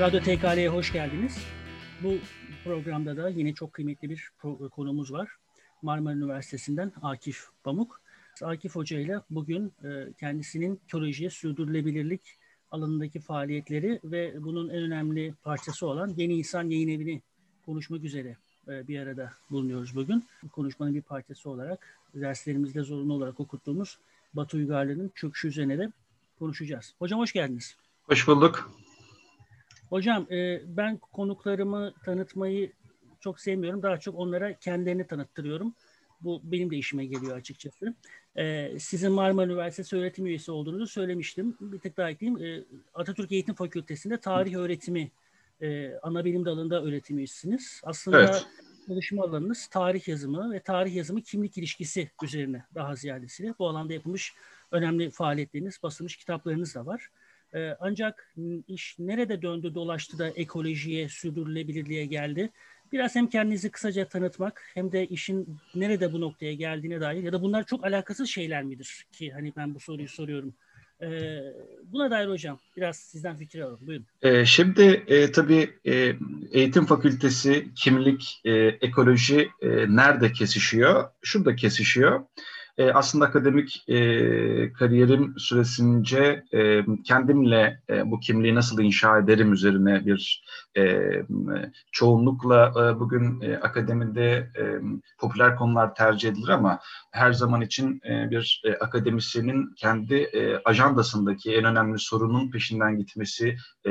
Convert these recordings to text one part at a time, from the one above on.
Radyo TKL'ye hoş geldiniz. Bu programda da yine çok kıymetli bir konumuz var. Marmara Üniversitesi'nden Akif Pamuk. Akif Hoca ile bugün e, kendisinin teolojiye sürdürülebilirlik alanındaki faaliyetleri ve bunun en önemli parçası olan Yeni İnsan Yayın Evi'ni konuşmak üzere e, bir arada bulunuyoruz bugün. Bu konuşmanın bir parçası olarak derslerimizde zorunlu olarak okuttuğumuz Batı uygarlığının çöküşü üzerine de konuşacağız. Hocam hoş geldiniz. Hoş bulduk. Hocam e, ben konuklarımı tanıtmayı çok sevmiyorum. Daha çok onlara kendilerini tanıttırıyorum. Bu benim de işime geliyor açıkçası. E, sizin Marmara Üniversitesi öğretim üyesi olduğunuzu söylemiştim. Bir tek daha ekleyeyim. E, Atatürk Eğitim Fakültesi'nde tarih öğretimi, e, ana bilim dalında öğretim üyesisiniz. Aslında evet. çalışma alanınız tarih yazımı ve tarih yazımı kimlik ilişkisi üzerine daha ziyadesiyle. Bu alanda yapılmış önemli faaliyetleriniz, basılmış kitaplarınız da var. Ee, ancak iş nerede döndü dolaştı da ekolojiye, sürdürülebilirliğe geldi? Biraz hem kendinizi kısaca tanıtmak hem de işin nerede bu noktaya geldiğine dair ya da bunlar çok alakasız şeyler midir ki hani ben bu soruyu soruyorum. Ee, buna dair hocam biraz sizden fikir alalım. Buyurun. Ee, şimdi e, tabii e, eğitim fakültesi, kimlik, e, ekoloji e, nerede kesişiyor? Şurada kesişiyor. E, aslında akademik e, kariyerim süresince e, kendimle e, bu kimliği nasıl inşa ederim üzerine bir e, çoğunlukla e, bugün e, akademide e, popüler konular tercih edilir ama her zaman için e, bir e, akademisyenin kendi e, ajandasındaki en önemli sorunun peşinden gitmesi e,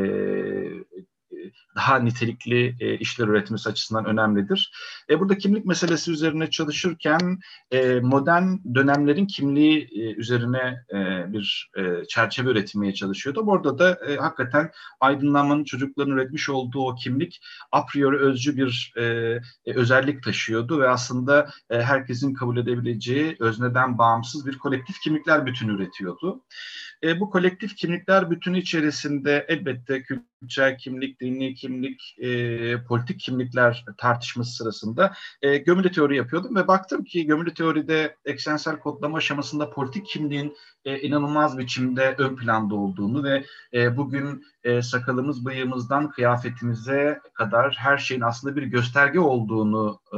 daha nitelikli e, işler üretmesi açısından önemlidir. E, burada kimlik meselesi üzerine çalışırken e, modern dönemlerin kimliği e, üzerine e, bir e, çerçeve üretmeye çalışıyordu. Orada da e, hakikaten aydınlanmanın çocukların üretmiş olduğu o kimlik a priori özcü bir e, e, özellik taşıyordu ve aslında e, herkesin kabul edebileceği özneden bağımsız bir kolektif kimlikler bütünü üretiyordu. E, bu kolektif kimlikler bütünü içerisinde elbette kültürel kimlik, dini kimlik, e, politik kimlikler tartışması sırasında e, gömülü teori yapıyordum ve baktım ki gömülü teoride eksensel kodlama aşamasında politik kimliğin e, inanılmaz biçimde ön planda olduğunu ve e, bugün e, sakalımız, bıyığımızdan kıyafetimize kadar her şeyin aslında bir gösterge olduğunu e,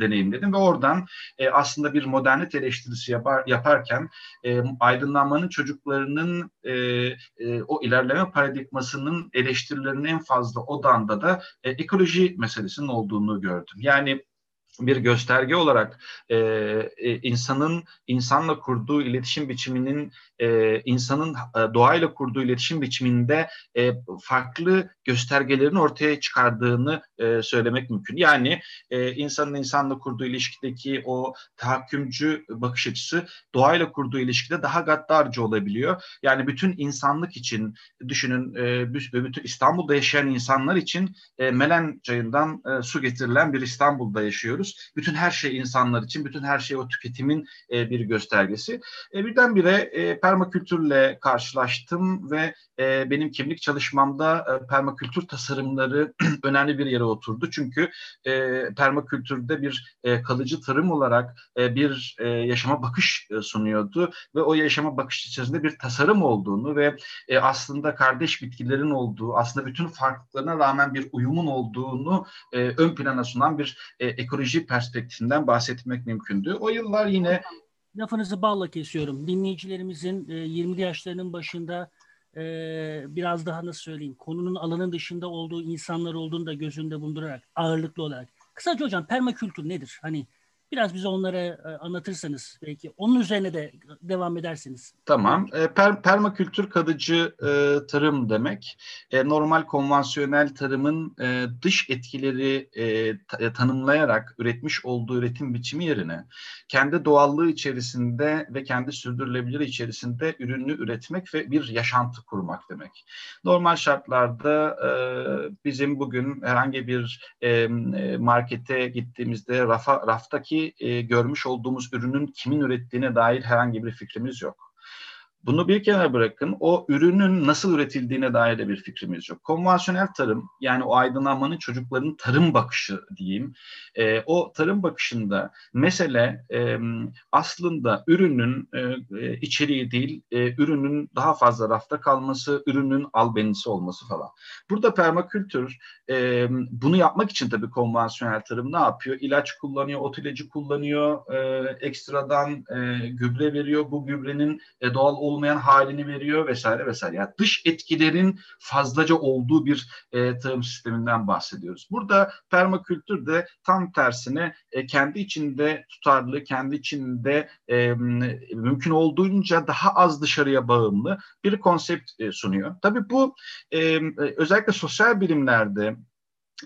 deneyimledim ve oradan e, aslında bir modernit eleştirisi yapar, yaparken e, aydınlanmanın çocuklarının e, e, o ilerleme paradigmasının eleştirilerinin en fazla odanda da e, ekoloji meselesinin olduğunu gördüm. Yani bir gösterge olarak e, e, insanın insanla kurduğu iletişim biçiminin e, insanın e, doğayla kurduğu iletişim biçiminde e, farklı göstergelerin ortaya çıkardığını e, söylemek mümkün. Yani e, insanın insanla kurduğu ilişkideki o tahakkümcü bakış açısı doğayla kurduğu ilişkide daha gaddarcı olabiliyor. Yani bütün insanlık için düşünün e, bütün İstanbul'da yaşayan insanlar için e, Melen çayından e, su getirilen bir İstanbul'da yaşıyoruz. Bütün her şey insanlar için, bütün her şey o tüketimin e, bir göstergesi. E, birdenbire e, permakültürle karşılaştım ve e, benim kimlik çalışmamda e, permakültür tasarımları önemli bir yere oturdu. Çünkü e, permakültürde bir e, kalıcı tarım olarak e, bir e, yaşama bakış e, sunuyordu ve o yaşama bakış içerisinde bir tasarım olduğunu ve e, aslında kardeş bitkilerin olduğu, aslında bütün farklılıklarına rağmen bir uyumun olduğunu e, ön plana sunan bir e, ekoloji perspektifinden bahsetmek mümkündü. O yıllar yine lafınızı balla kesiyorum. Dinleyicilerimizin e, 20'li yaşlarının başında e, biraz daha nasıl söyleyeyim konunun alanın dışında olduğu insanlar olduğunu da gözünde bulundurarak ağırlıklı olarak. Kısaca hocam permakültür nedir? Hani Biraz bize onları e, anlatırsanız belki. Onun üzerine de devam edersiniz. Tamam. E, per, permakültür kalıcı e, tarım demek. E, normal konvansiyonel tarımın e, dış etkileri e, e, tanımlayarak üretmiş olduğu üretim biçimi yerine kendi doğallığı içerisinde ve kendi sürdürülebilir içerisinde ürünü üretmek ve bir yaşantı kurmak demek. Normal şartlarda e, bizim bugün herhangi bir e, markete gittiğimizde rafa, raftaki e, görmüş olduğumuz ürünün kimin ürettiğine dair herhangi bir fikrimiz yok. Bunu bir kenara bırakın. O ürünün nasıl üretildiğine dair de bir fikrimiz yok. Konvansiyonel tarım yani o aydınlanmanın çocukların tarım bakışı diyeyim. E, o tarım bakışında mesele e, aslında ürünün e, e, içeriği değil, e, ürünün daha fazla rafta kalması, ürünün albenisi olması falan. Burada permakültür e, bunu yapmak için tabii konvansiyonel tarım ne yapıyor? İlaç kullanıyor, ot ilacı kullanıyor, e, ekstradan e, gübre veriyor. Bu gübrenin e, doğal olmayan halini veriyor vesaire vesaire. Yani dış etkilerin fazlaca olduğu bir e, tarım sisteminden bahsediyoruz. Burada permakültür de tam tersine e, kendi içinde tutarlı, kendi içinde e, mümkün olduğunca daha az dışarıya bağımlı bir konsept e, sunuyor. Tabii bu e, özellikle sosyal bilimlerde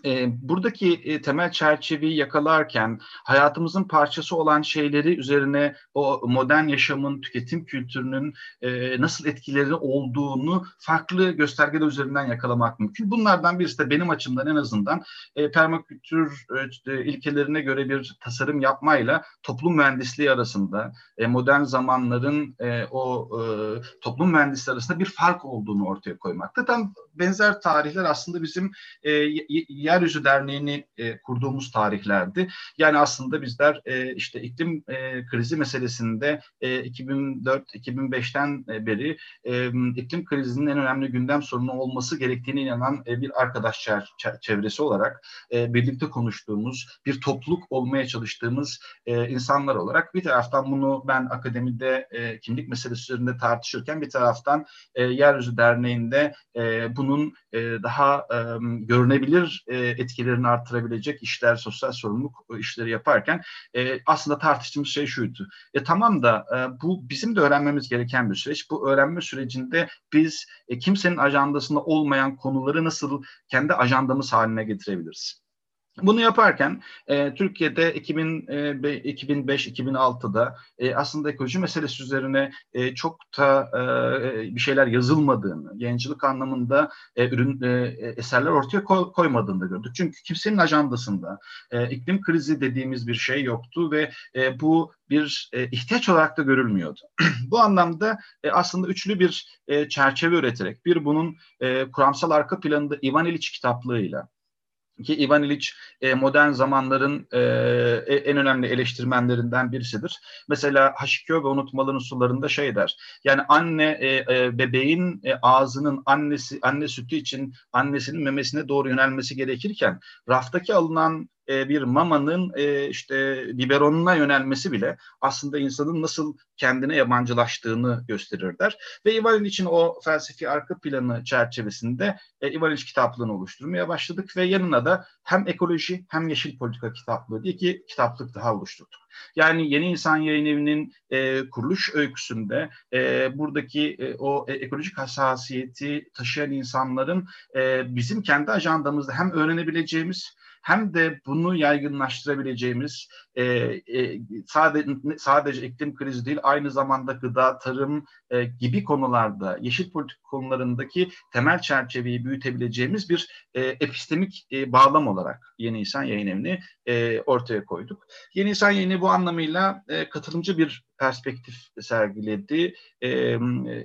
e, buradaki e, temel çerçeveyi yakalarken hayatımızın parçası olan şeyleri üzerine o modern yaşamın, tüketim kültürünün e, nasıl etkileri olduğunu farklı göstergeler üzerinden yakalamak mümkün. Bunlardan birisi de benim açımdan en azından e, permakültür e, ilkelerine göre bir tasarım yapmayla toplum mühendisliği arasında e, modern zamanların e, o e, toplum mühendisliği arasında bir fark olduğunu ortaya koymakta. Tam benzer tarihler aslında bizim e, Yeryüzü Derneği'ni e, kurduğumuz tarihlerdi. Yani aslında bizler e, işte iklim e, krizi meselesinde e, 2004-2005'ten e, beri e, iklim krizinin en önemli gündem sorunu olması gerektiğine inanan e, bir arkadaş çevresi olarak e, birlikte konuştuğumuz, bir topluluk olmaya çalıştığımız e, insanlar olarak bir taraftan bunu ben akademide e, kimlik meselesi üzerinde tartışırken bir taraftan e, Yeryüzü Derneği'nde e, bunun e, daha e, görünebilir e, etkilerini artırabilecek işler, sosyal sorumluluk işleri yaparken aslında tartıştığımız şey şuydu. E, tamam da bu bizim de öğrenmemiz gereken bir süreç. Bu öğrenme sürecinde biz kimsenin ajandasında olmayan konuları nasıl kendi ajandamız haline getirebiliriz? Bunu yaparken e, Türkiye'de 2005-2006'da e, e, aslında ekoloji meselesi üzerine e, çok da e, bir şeyler yazılmadığını, yayıncılık anlamında e, ürün e, eserler ortaya koy, koymadığını gördük. Çünkü kimsenin ajandasında e, iklim krizi dediğimiz bir şey yoktu ve e, bu bir e, ihtiyaç olarak da görülmüyordu. bu anlamda e, aslında üçlü bir e, çerçeve üreterek, bir bunun e, kuramsal arka planında Ivan İliç kitaplığıyla, ki Ivan Illich e, modern zamanların e, e, en önemli eleştirmenlerinden birisidir. Mesela Haşikyo ve Unutmaların Sularında şey der. Yani anne e, e, bebeğin e, ağzının annesi anne sütü için annesinin memesine doğru yönelmesi gerekirken raftaki alınan e, bir mamanın e, işte biberonuna yönelmesi bile aslında insanın nasıl kendine yabancılaştığını gösterir der. Ve Ivan için o felsefi arka planı çerçevesinde e, kitaplığını oluşturmaya başladık ve yanına da hem ekoloji hem yeşil politika kitaplığı diye ki kitaplık daha oluşturduk. Yani Yeni İnsan Yayın Evi'nin e, kuruluş öyküsünde buradaki o ekolojik hassasiyeti taşıyan insanların bizim kendi ajandamızda hem öğrenebileceğimiz hem de bunu yaygınlaştırabileceğimiz e, e, sadece sadece iklim krizi değil aynı zamanda gıda, tarım e, gibi konularda yeşil politik konularındaki temel çerçeveyi büyütebileceğimiz bir e, epistemik e, bağlam olarak Yeni İnsan Yayın Evi'ni e, ortaya koyduk. Yeni İnsan Yayını bu anlamıyla e, katılımcı bir perspektif sergiledi. E,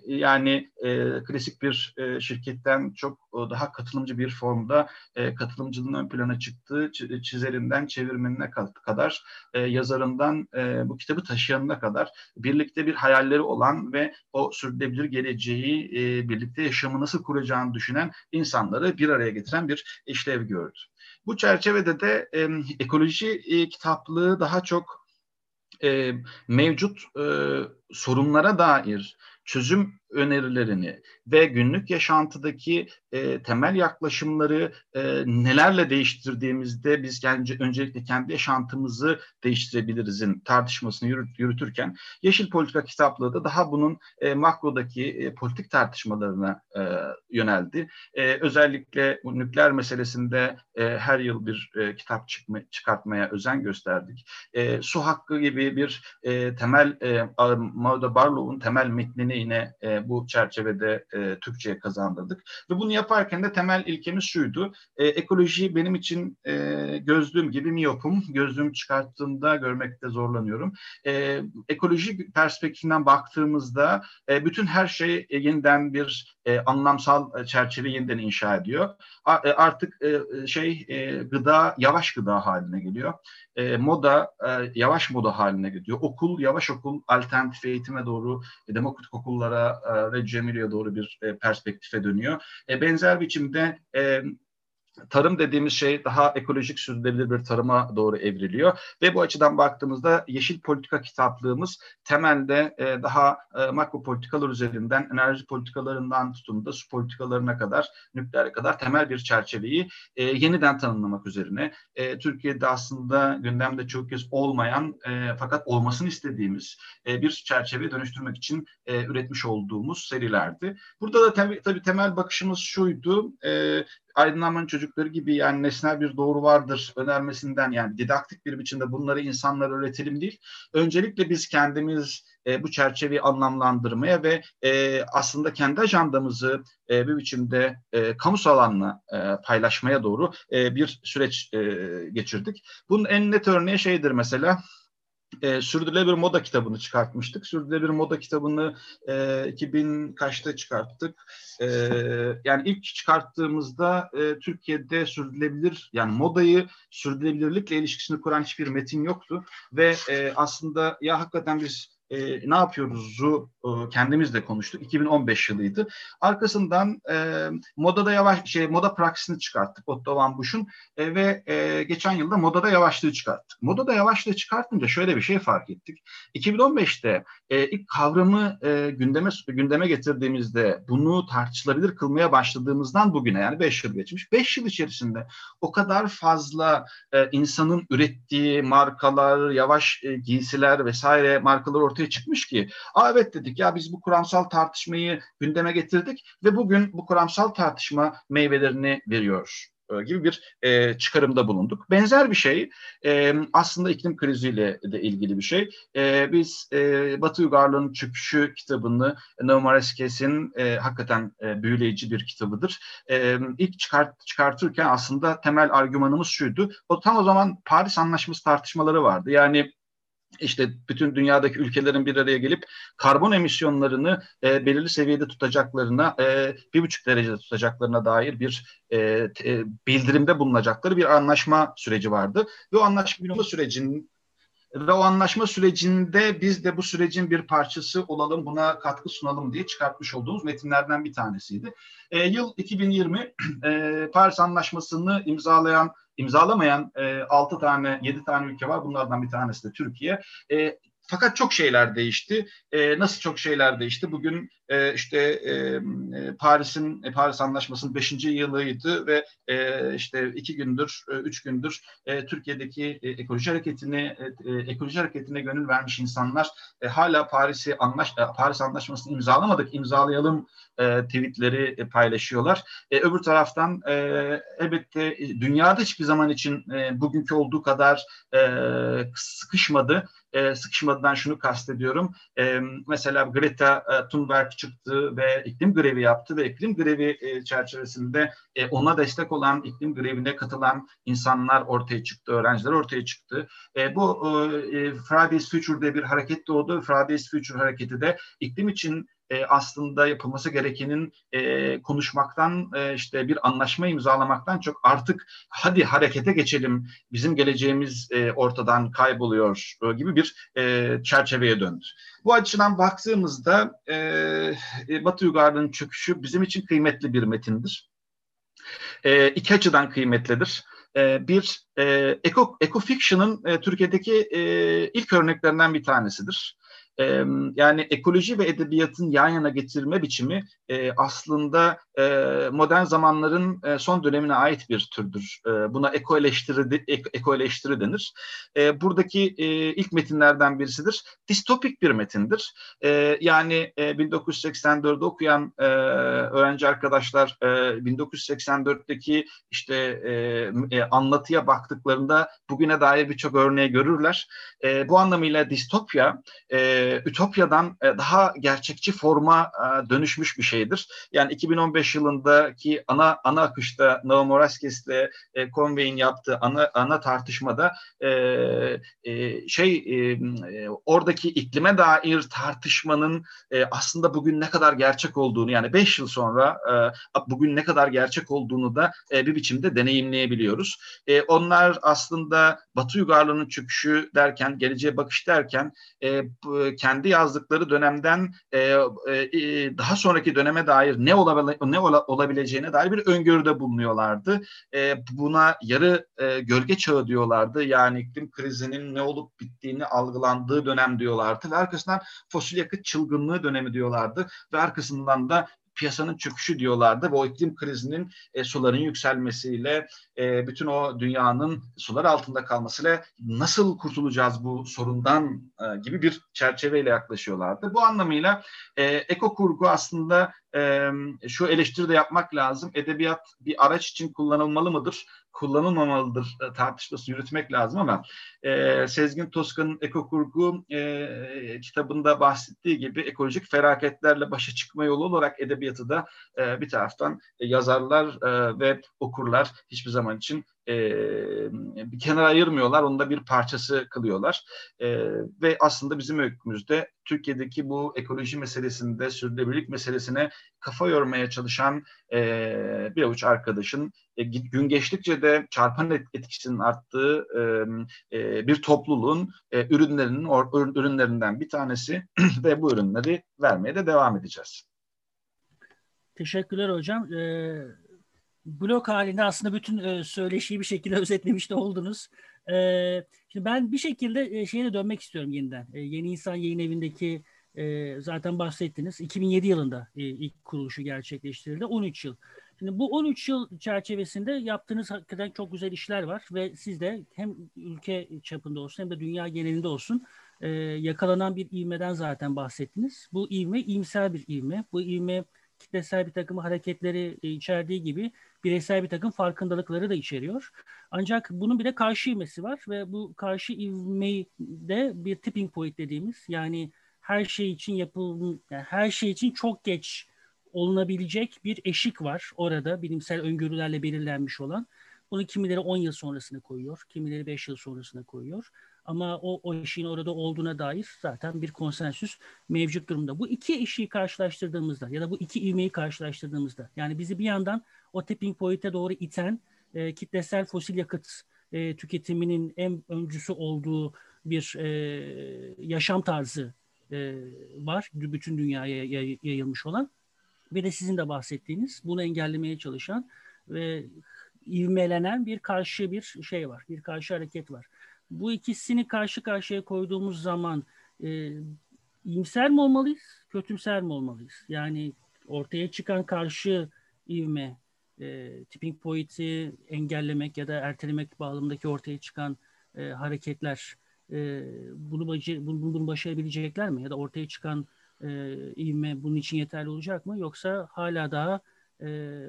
yani e, klasik bir e, şirketten çok e, daha katılımcı bir formda e, katılımcılığın ön plana çıktığı çizerinden çevirmenine kadar e, yazarından e, bu kitabı taşıyanına kadar birlikte bir hayalleri olan ve o sürdürülebilir geleceği e, birlikte yaşamı nasıl kuracağını düşünen insanları bir araya getiren bir işlev gördü. Bu çerçevede de e, ekoloji e, kitaplığı daha çok e, mevcut e, sorunlara dair çözüm önerilerini ve günlük yaşantıdaki e, temel yaklaşımları e, nelerle değiştirdiğimizde biz kendi, öncelikle kendi yaşantımızı değiştirebilirizin tartışmasını yürüt, yürütürken Yeşil Politika kitaplığı da daha bunun e, makrodaki e, politik tartışmalarına e, yöneldi. E, özellikle bu nükleer meselesinde e, her yıl bir e, kitap çıkma, çıkartmaya özen gösterdik. E, su hakkı gibi bir e, temel e, Maude Barlow'un temel metnini yine e, e, bu çerçevede e, Türkçe'ye kazandırdık. Ve bunu yaparken de temel ilkemiz şuydu. E, ekoloji benim için e, gözlüğüm gibi miyopum. Gözlüğümü çıkarttığımda görmekte zorlanıyorum. E, ekoloji perspektifinden baktığımızda e, bütün her şey e, yeniden bir e, anlamsal çerçeve yeniden inşa ediyor. A, e, artık e, şey e, gıda yavaş gıda haline geliyor. E, moda e, yavaş moda haline geliyor. Okul yavaş okul alternatif eğitime doğru, e, demokratik okullara e, ve Cemile'ye doğru bir e, perspektife dönüyor. E, benzer biçimde e, tarım dediğimiz şey daha ekolojik sürdürülebilir bir tarıma doğru evriliyor ve bu açıdan baktığımızda yeşil politika kitaplığımız temelde e, daha e, makro politikalar üzerinden enerji politikalarından tutun da su politikalarına kadar nükleere kadar temel bir çerçeveyi e, yeniden tanımlamak üzerine e, Türkiye'de aslında gündemde çok kez olmayan e, fakat olmasını istediğimiz e, bir çerçeve dönüştürmek için e, üretmiş olduğumuz serilerdi. Burada da tabii, tabii temel bakışımız şuydu. E, aydınlanmanın çocukları gibi yani nesnel bir doğru vardır önermesinden yani didaktik bir biçimde bunları insanlara öğretelim değil. Öncelikle biz kendimiz e, bu çerçeveyi anlamlandırmaya ve e, aslında kendi ajandamızı e, bir biçimde e, kamusal alanla e, paylaşmaya doğru e, bir süreç e, geçirdik. Bunun en net örneği şeydir mesela e, Sürdürülebilir Moda kitabını çıkartmıştık. Sürdürülebilir Moda kitabını e, 2000 kaçta çıkarttık? E, yani ilk çıkarttığımızda e, Türkiye'de sürdürülebilir yani modayı sürdürülebilirlikle ilişkisini kuran hiçbir metin yoktu ve e, aslında ya hakikaten biz e, ne yapıyoruz'u e, kendimiz de konuştuk. 2015 yılıydı. Arkasından e, modada yavaş şey moda praksisini çıkarttık Otto Van Busch'un e, ve e, geçen yılda modada yavaşlığı çıkarttık. Modada yavaşlığı çıkartınca şöyle bir şey fark ettik. 2015'te e, ilk kavramı e, gündeme gündeme getirdiğimizde bunu tartışılabilir kılmaya başladığımızdan bugüne yani 5 yıl geçmiş. 5 yıl içerisinde o kadar fazla e, insanın ürettiği markalar, yavaş e, giysiler vesaire markalar ortaya ortaya çıkmış ki Aa, evet dedik ya biz bu kuramsal tartışmayı gündeme getirdik ve bugün bu kuramsal tartışma meyvelerini veriyor e, gibi bir e, çıkarımda bulunduk. Benzer bir şey e, aslında iklim kriziyle de ilgili bir şey. E, biz e, Batı Uygarlığı'nın Çöküşü kitabını Neo Mareskes'in e, hakikaten e, büyüleyici bir kitabıdır. E, ilk çıkart, çıkartırken aslında temel argümanımız şuydu. O tam o zaman Paris Anlaşması tartışmaları vardı. Yani işte bütün dünyadaki ülkelerin bir araya gelip karbon emisyonlarını e, belirli seviyede tutacaklarına, e, bir buçuk derecede tutacaklarına dair bir e, e, bildirimde bulunacakları bir anlaşma süreci vardı. Ve o anlaşma sürecinin ve o anlaşma sürecinde biz de bu sürecin bir parçası olalım, buna katkı sunalım diye çıkartmış olduğumuz metinlerden bir tanesiydi. E, yıl 2020 e, Paris Anlaşması'nı imzalayan imzalamayan e, 6 tane 7 tane ülke var. Bunlardan bir tanesi de Türkiye. E, fakat çok şeyler değişti. E, nasıl çok şeyler değişti? Bugün e, işte e, Paris'in e, Paris Anlaşması'nın 5. yılıydı ve e, işte iki gündür, e, üç gündür e, Türkiye'deki e, ekoloji hareketini e, e, ekoloji hareketine gönül vermiş insanlar e, hala Paris'i anlaş e, Paris Anlaşması'nı imzalamadık, imzalayalım e, tweetleri e, paylaşıyorlar. E, öbür taraftan e, elbette e, dünyada hiçbir zaman için e, bugünkü olduğu kadar e, sıkışmadı e, sıkışmadan şunu kastediyorum. E, mesela Greta e, Çıktı ve iklim grevi yaptı ve iklim grevi e, çerçevesinde e, ona destek olan iklim grevine katılan insanlar ortaya çıktı, öğrenciler ortaya çıktı. E, bu e, Fridays Future'de bir hareket doğdu. Fridays Future hareketi de iklim için e, aslında yapılması gerekenin e, konuşmaktan e, işte bir anlaşma imzalamaktan çok artık hadi harekete geçelim bizim geleceğimiz e, ortadan kayboluyor e, gibi bir e, çerçeveye döndü. Bu açıdan baktığımızda e, e Batı Uygarlığı'nın çöküşü bizim için kıymetli bir metindir. E, iki açıdan kıymetlidir e, bir e, eco, ecofiction'ın e, Türkiye'deki e, ilk örneklerinden bir tanesidir yani ekoloji ve edebiyatın yan yana getirme biçimi aslında modern zamanların e, son dönemine ait bir türdür. E, buna eko eleştiri, eko eleştiri denir. E, buradaki e, ilk metinlerden birisidir. Distopik bir metindir. E, yani e, 1984'de okuyan e, öğrenci arkadaşlar e, 1984'teki işte e, e, anlatıya baktıklarında bugüne dair birçok örneği görürler. E, bu anlamıyla distopya e, ütopyadan e, daha gerçekçi forma e, dönüşmüş bir şeydir. Yani 2015 yılındaki ana ana akışta Novomoraskes'le e, Conway'in yaptığı ana ana tartışmada e, e, şey e, oradaki iklime dair tartışmanın e, aslında bugün ne kadar gerçek olduğunu yani 5 yıl sonra e, bugün ne kadar gerçek olduğunu da e, bir biçimde deneyimleyebiliyoruz. E, onlar aslında Batı uygarlığının çöküşü derken, geleceğe bakış derken e, kendi yazdıkları dönemden e, e, daha sonraki döneme dair ne, olabile, ne ola, olabileceğine dair bir öngörüde bulunuyorlardı. E, buna yarı e, gölge çağı diyorlardı. Yani iklim krizinin ne olup bittiğini algılandığı dönem diyorlardı. Ve arkasından fosil yakıt çılgınlığı dönemi diyorlardı. Ve arkasından da piyasanın çöküşü diyorlardı ve o iklim krizinin e, suların yükselmesiyle e, bütün o dünyanın sular altında kalmasıyla nasıl kurtulacağız bu sorundan e, gibi bir çerçeveyle yaklaşıyorlardı. Bu anlamıyla e, eko kurgu aslında e, şu eleştiri de yapmak lazım. Edebiyat bir araç için kullanılmalı mıdır? Kullanılmamalıdır e, tartışması yürütmek lazım ama e, Sezgin Toskan'ın Ekokurgu e, kitabında bahsettiği gibi ekolojik felaketlerle başa çıkma yolu olarak edebiyatı da e, bir taraftan e, yazarlar e, ve okurlar hiçbir zaman için e, bir kenara ayırmıyorlar. Onu da bir parçası kılıyorlar. E, ve aslında bizim öykümüzde Türkiye'deki bu ekoloji meselesinde, sürdürülebilirlik meselesine kafa yormaya çalışan e, bir avuç arkadaşın e, gün geçtikçe de çarpan etkisinin arttığı e, e, bir topluluğun e, ürünlerinin or, ürünlerinden bir tanesi ve bu ürünleri vermeye de devam edeceğiz. Teşekkürler hocam. Ee, blok halinde aslında bütün e, söyleşiyi bir şekilde özetlemiş de oldunuz. E, şimdi ben bir şekilde e, şeye dönmek istiyorum yeniden. E, Yeni İnsan Yayın Evi'ndeki e, zaten bahsettiniz. 2007 yılında e, ilk kuruluşu gerçekleştirildi. 13 yıl. Şimdi bu 13 yıl çerçevesinde yaptığınız hakikaten çok güzel işler var ve siz de hem ülke çapında olsun hem de dünya genelinde olsun e, yakalanan bir ivmeden zaten bahsettiniz. Bu ivme iyimser bir ivme. Bu ivme kitlesel bir takım hareketleri e, içerdiği gibi bireysel bir takım farkındalıkları da içeriyor. Ancak bunun bir de karşı ivmesi var ve bu karşı ivmeyi de bir tipping point dediğimiz yani her şey için yapıl yani her şey için çok geç olunabilecek bir eşik var orada bilimsel öngörülerle belirlenmiş olan. Bunu kimileri 10 yıl sonrasına koyuyor, kimileri 5 yıl sonrasına koyuyor. Ama o, o eşiğin orada olduğuna dair zaten bir konsensüs mevcut durumda. Bu iki eşiği karşılaştırdığımızda ya da bu iki ivmeyi karşılaştırdığımızda yani bizi bir yandan o tipping point'e doğru iten e, kitlesel fosil yakıt e, tüketiminin en öncüsü olduğu bir e, yaşam tarzı e, var. Bütün dünyaya yayılmış olan. Bir de sizin de bahsettiğiniz bunu engellemeye çalışan ve ivmelenen bir karşı bir şey var. Bir karşı hareket var. Bu ikisini karşı karşıya koyduğumuz zaman e, iyimser mi olmalıyız, kötümser mi olmalıyız? Yani ortaya çıkan karşı ivme, e, tipping point'i engellemek ya da ertelemek bağlamındaki ortaya çıkan e, hareketler e, bunu, baca, bunu, bunu başarabilecekler mi? Ya da ortaya çıkan e, ivme bunun için yeterli olacak mı? Yoksa hala daha e,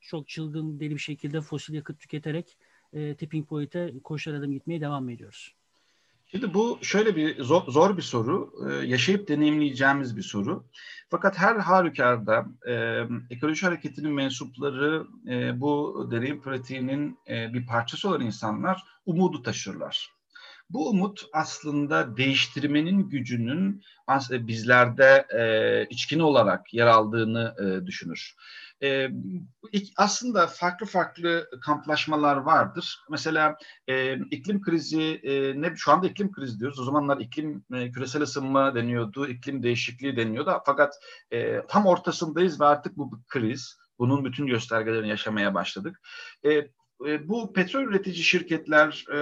çok çılgın deli bir şekilde fosil yakıt tüketerek e, tipping point'e koşar adım gitmeye devam ediyoruz. Şimdi bu şöyle bir zor, zor bir soru, ee, yaşayıp deneyimleyeceğimiz bir soru. Fakat her halükarda e, ekoloji hareketinin mensupları e, bu deneyim pratiğinin e, bir parçası olan insanlar umudu taşırlar. Bu umut aslında değiştirmenin gücünün bizlerde e, içkin olarak yer aldığını e, düşünür. E, aslında farklı farklı kamplaşmalar vardır. Mesela e, iklim krizi, e, ne şu anda iklim krizi diyoruz. O zamanlar iklim e, küresel ısınma deniyordu, iklim değişikliği deniyordu. Fakat e, tam ortasındayız ve artık bu kriz. Bunun bütün göstergelerini yaşamaya başladık. E, e, bu petrol üretici şirketler e,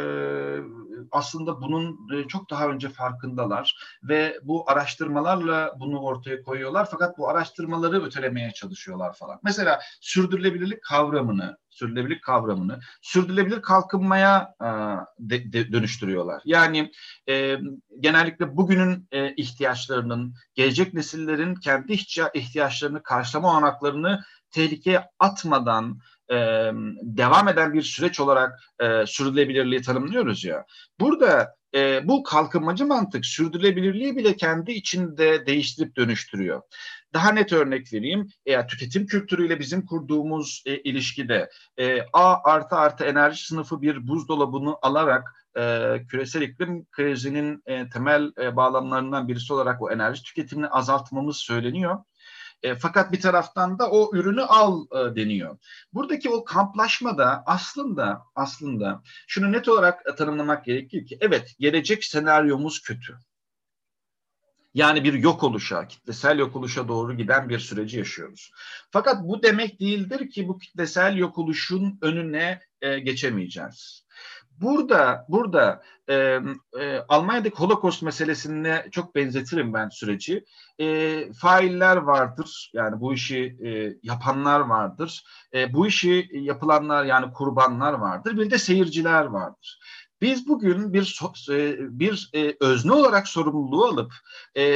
aslında bunun e, çok daha önce farkındalar ve bu araştırmalarla bunu ortaya koyuyorlar fakat bu araştırmaları ötelemeye çalışıyorlar falan. Mesela sürdürülebilirlik kavramını sürdürülebilirlik kavramını sürdürülebilir kalkınmaya e, de, de, dönüştürüyorlar. Yani e, genellikle bugünün e, ihtiyaçlarının, gelecek nesillerin kendi ihtiyaçlarını karşılama olanaklarını tehlikeye atmadan e, devam eden bir süreç olarak e, sürdürülebilirliği tanımlıyoruz ya. Burada e, bu kalkınmacı mantık sürdürülebilirliği bile kendi içinde değiştirip dönüştürüyor. Daha net örnek vereyim. Eğer tüketim kültürüyle bizim kurduğumuz e, ilişkide e, A artı artı enerji sınıfı bir buzdolabını alarak e, küresel iklim krizinin e, temel e, bağlamlarından birisi olarak o enerji tüketimini azaltmamız söyleniyor. E, fakat bir taraftan da o ürünü al e, deniyor. Buradaki o kamplaşma da aslında aslında şunu net olarak tanımlamak gerekir ki evet gelecek senaryomuz kötü. Yani bir yok oluşa, kitlesel yok oluşa doğru giden bir süreci yaşıyoruz. Fakat bu demek değildir ki bu kitlesel yok oluşun önüne e, geçemeyeceğiz. Burada burada e, e, Almanya'daki Holocaust meselesine çok benzetirim ben süreci. E, failler vardır yani bu işi e, yapanlar vardır. E, bu işi yapılanlar yani kurbanlar vardır. Bir de seyirciler vardır. Biz bugün bir bir özne olarak sorumluluğu alıp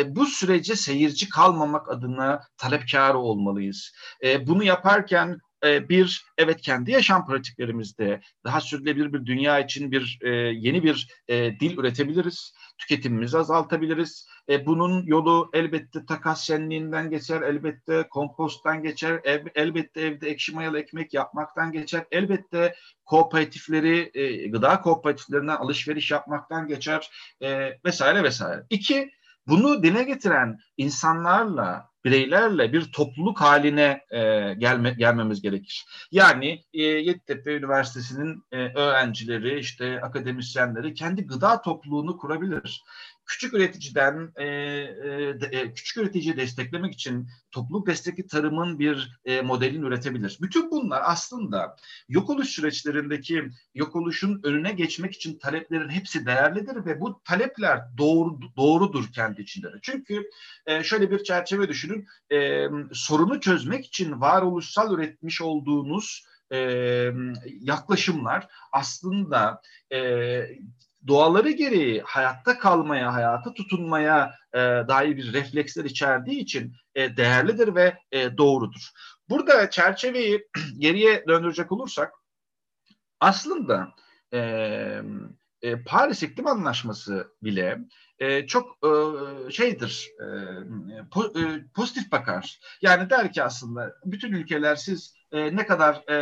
bu sürece seyirci kalmamak adına talepkar olmalıyız. Bunu yaparken e, bir evet kendi yaşam pratiklerimizde daha sürdürülebilir bir dünya için bir e, yeni bir e, dil üretebiliriz. Tüketimimizi azaltabiliriz. E, bunun yolu elbette takas şenliğinden geçer, elbette komposttan geçer, ev, elbette evde ekşi mayalı ekmek yapmaktan geçer, elbette kooperatifleri, e, gıda kooperatiflerinden alışveriş yapmaktan geçer e, vesaire vesaire. İki, bunu dile getiren insanlarla bireylerle bir topluluk haline e, gelme, gelmemiz gerekir. Yani e, Yeditepe Üniversitesi'nin e, öğrencileri, işte akademisyenleri kendi gıda topluluğunu kurabilir küçük üreticiden e, e, e, küçük üreticiyi desteklemek için topluluk destekli tarımın bir e, modelini üretebilir. Bütün bunlar aslında yok oluş süreçlerindeki yok oluşun önüne geçmek için taleplerin hepsi değerlidir ve bu talepler doğru doğrudur kendi içinde. Çünkü e, şöyle bir çerçeve düşünün. E, sorunu çözmek için varoluşsal üretmiş olduğunuz e, yaklaşımlar aslında e, doğaları gereği hayatta kalmaya, hayata tutunmaya e, dair bir refleksler içerdiği için e, değerlidir ve e, doğrudur. Burada çerçeveyi geriye döndürecek olursak aslında e, e, Paris İklim Anlaşması bile e, çok e, şeydir, e, po, e, pozitif bakar. Yani der ki aslında bütün ülkeler siz e, ne kadar e,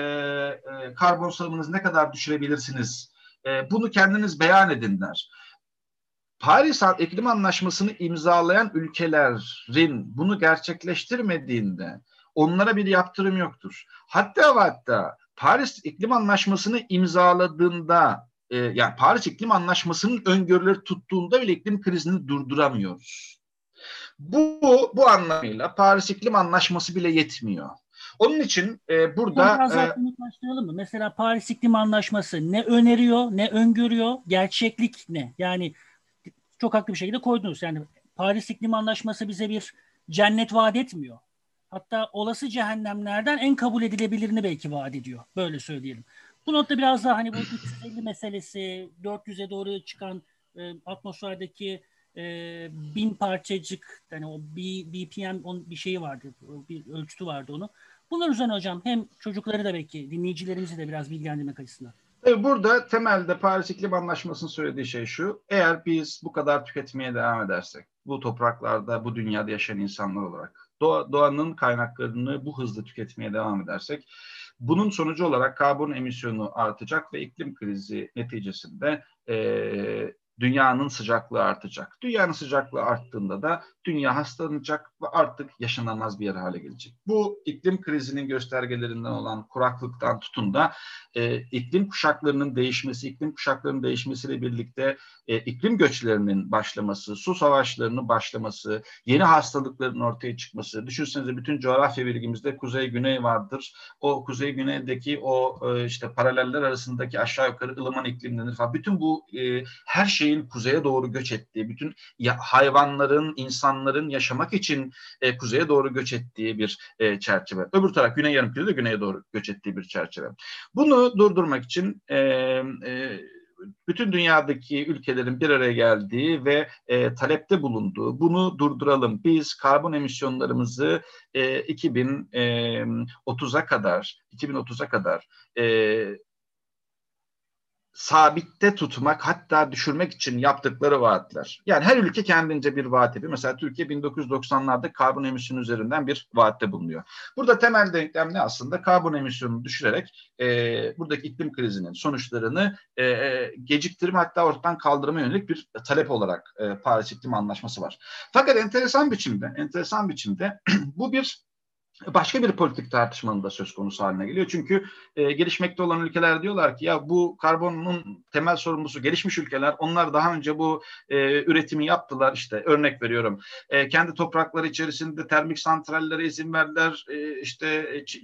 e, karbon salımınızı ne kadar düşürebilirsiniz e, bunu kendiniz beyan edin der. Paris İklim Anlaşması'nı imzalayan ülkelerin bunu gerçekleştirmediğinde onlara bir yaptırım yoktur. Hatta hatta Paris İklim Anlaşması'nı imzaladığında e, yani Paris İklim Anlaşması'nın öngörüleri tuttuğunda bile iklim krizini durduramıyoruz. Bu bu anlamıyla Paris İklim Anlaşması bile yetmiyor. Onun için e, burada... Biraz e, başlayalım mı? Mesela Paris İklim Anlaşması ne öneriyor, ne öngörüyor, gerçeklik ne? Yani çok haklı bir şekilde koydunuz. Yani Paris İklim Anlaşması bize bir cennet vaat etmiyor. Hatta olası cehennemlerden en kabul edilebilirini belki vaat ediyor. Böyle söyleyelim. Bu notta biraz daha hani bu 350 meselesi, 400'e doğru çıkan e, atmosferdeki e, bin parçacık yani o BPM on bir şeyi vardı, bir ölçütü vardı onu. Bunlar üzerine hocam hem çocukları da belki dinleyicilerimizi de biraz bilgilendirmek açısından. Tabii burada temelde Paris İklim Anlaşması'nın söylediği şey şu. Eğer biz bu kadar tüketmeye devam edersek, bu topraklarda, bu dünyada yaşayan insanlar olarak doğa, doğanın kaynaklarını bu hızla tüketmeye devam edersek, bunun sonucu olarak karbon emisyonu artacak ve iklim krizi neticesinde e, dünyanın sıcaklığı artacak. Dünyanın sıcaklığı arttığında da dünya hastalanacak, ve artık yaşanamaz bir yer hale gelecek. Bu iklim krizinin göstergelerinden olan kuraklıktan tutun da e, iklim kuşaklarının değişmesi, iklim kuşaklarının değişmesiyle birlikte e, iklim göçlerinin başlaması, su savaşlarının başlaması, yeni hastalıkların ortaya çıkması. Düşünsenize bütün coğrafya bilgimizde kuzey-güney vardır. O kuzey-güneydeki o e, işte paraleller arasındaki aşağı yukarı ılıman iklimlenir falan. Bütün bu e, her şeyin kuzeye doğru göç ettiği, bütün ya, hayvanların, insanların yaşamak için e, kuzeye doğru göç ettiği bir e, çerçeve. Öbür taraf güney yarımkürede de güneye doğru göç ettiği bir çerçeve. Bunu durdurmak için e, e, bütün dünyadaki ülkelerin bir araya geldiği ve e, talepte bulunduğu bunu durduralım. Biz karbon emisyonlarımızı e, 2030'a kadar 2030'a kadar e, sabitte tutmak hatta düşürmek için yaptıkları vaatler. Yani her ülke kendince bir vaat yapıyor. Mesela Türkiye 1990'larda karbon emisyonu üzerinden bir vaatte bulunuyor. Burada temel denklem ne aslında? Karbon emisyonunu düşürerek e, buradaki iklim krizinin sonuçlarını e, e, geciktirme hatta ortadan kaldırma yönelik bir talep olarak e, Paris İklim Anlaşması var. Fakat enteresan biçimde, enteresan biçimde bu bir başka bir politik tartışmanın da söz konusu haline geliyor. Çünkü e, gelişmekte olan ülkeler diyorlar ki ya bu karbonun temel sorumlusu gelişmiş ülkeler. Onlar daha önce bu e, üretimi yaptılar. İşte örnek veriyorum. E, kendi toprakları içerisinde termik santrallere izin verdiler. E, işte